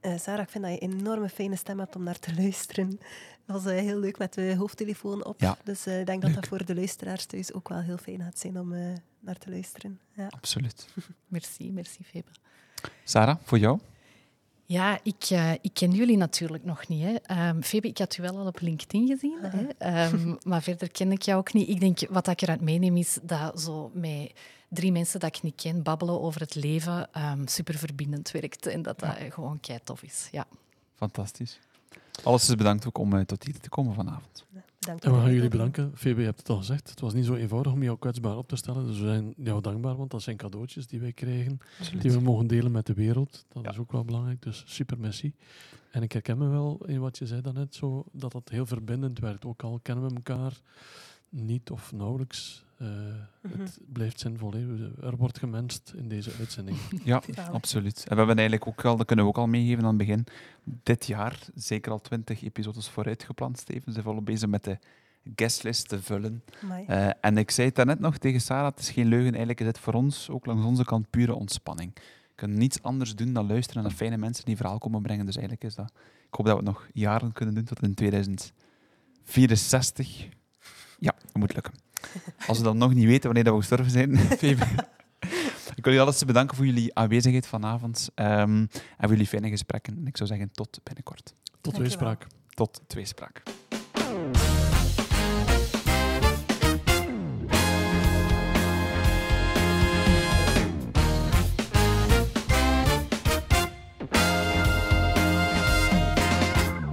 Sarah, ik vind dat je een enorme fijne stem hebt om naar te luisteren. Dat was uh, heel leuk met de hoofdtelefoon op. Ja. Dus uh, ik denk dat dat voor de luisteraars thuis ook wel heel fijn gaat zijn om uh, naar te luisteren. Ja. Absoluut. merci, merci Febe. Sarah, voor jou? Ja, ik, ik ken jullie natuurlijk nog niet. Hè. Um, Febe, ik had u wel al op LinkedIn gezien, hè. Um, maar verder ken ik jou ook niet. Ik denk, wat ik eruit meeneem is dat zo met drie mensen dat ik niet ken babbelen over het leven um, super verbindend werkt en dat dat gewoon kei tof is. Ja. Fantastisch. Alles is bedankt ook om uh, tot hier te komen vanavond. Bedankt. En we gaan jullie bedanken. Febe, je hebt het al gezegd. Het was niet zo eenvoudig om jou kwetsbaar op te stellen. Dus we zijn jou dankbaar, want dat zijn cadeautjes die wij krijgen. Die we mogen delen met de wereld. Dat is ook wel belangrijk. Dus super merci. En ik herken me wel in wat je zei daarnet, zo, dat dat heel verbindend werkt. Ook al kennen we elkaar niet of nauwelijks. Uh, Het mhm. blijft zinvol. Hè. Er wordt gemenst in deze uitzending. Ja, absoluut. En we hebben eigenlijk ook al, dat kunnen we ook al meegeven aan het begin, dit jaar zeker al twintig episodes vooruit gepland, Steven. Ze zijn volop bezig met de guestlist te vullen. Uh, en ik zei het daarnet nog tegen Sarah, het is geen leugen, eigenlijk is het voor ons, ook langs onze kant, pure ontspanning. We kunnen niets anders doen dan luisteren naar fijne mensen die verhaal komen brengen. Dus eigenlijk is dat... Ik hoop dat we het nog jaren kunnen doen, tot in 2064. Ja, dat moet lukken. Als we dan nog niet weten wanneer we gestorven zijn, Ik wil jullie alles bedanken voor jullie aanwezigheid vanavond um, en voor jullie fijne gesprekken. En ik zou zeggen tot binnenkort. Tot tweespraak. Tot tweespraak.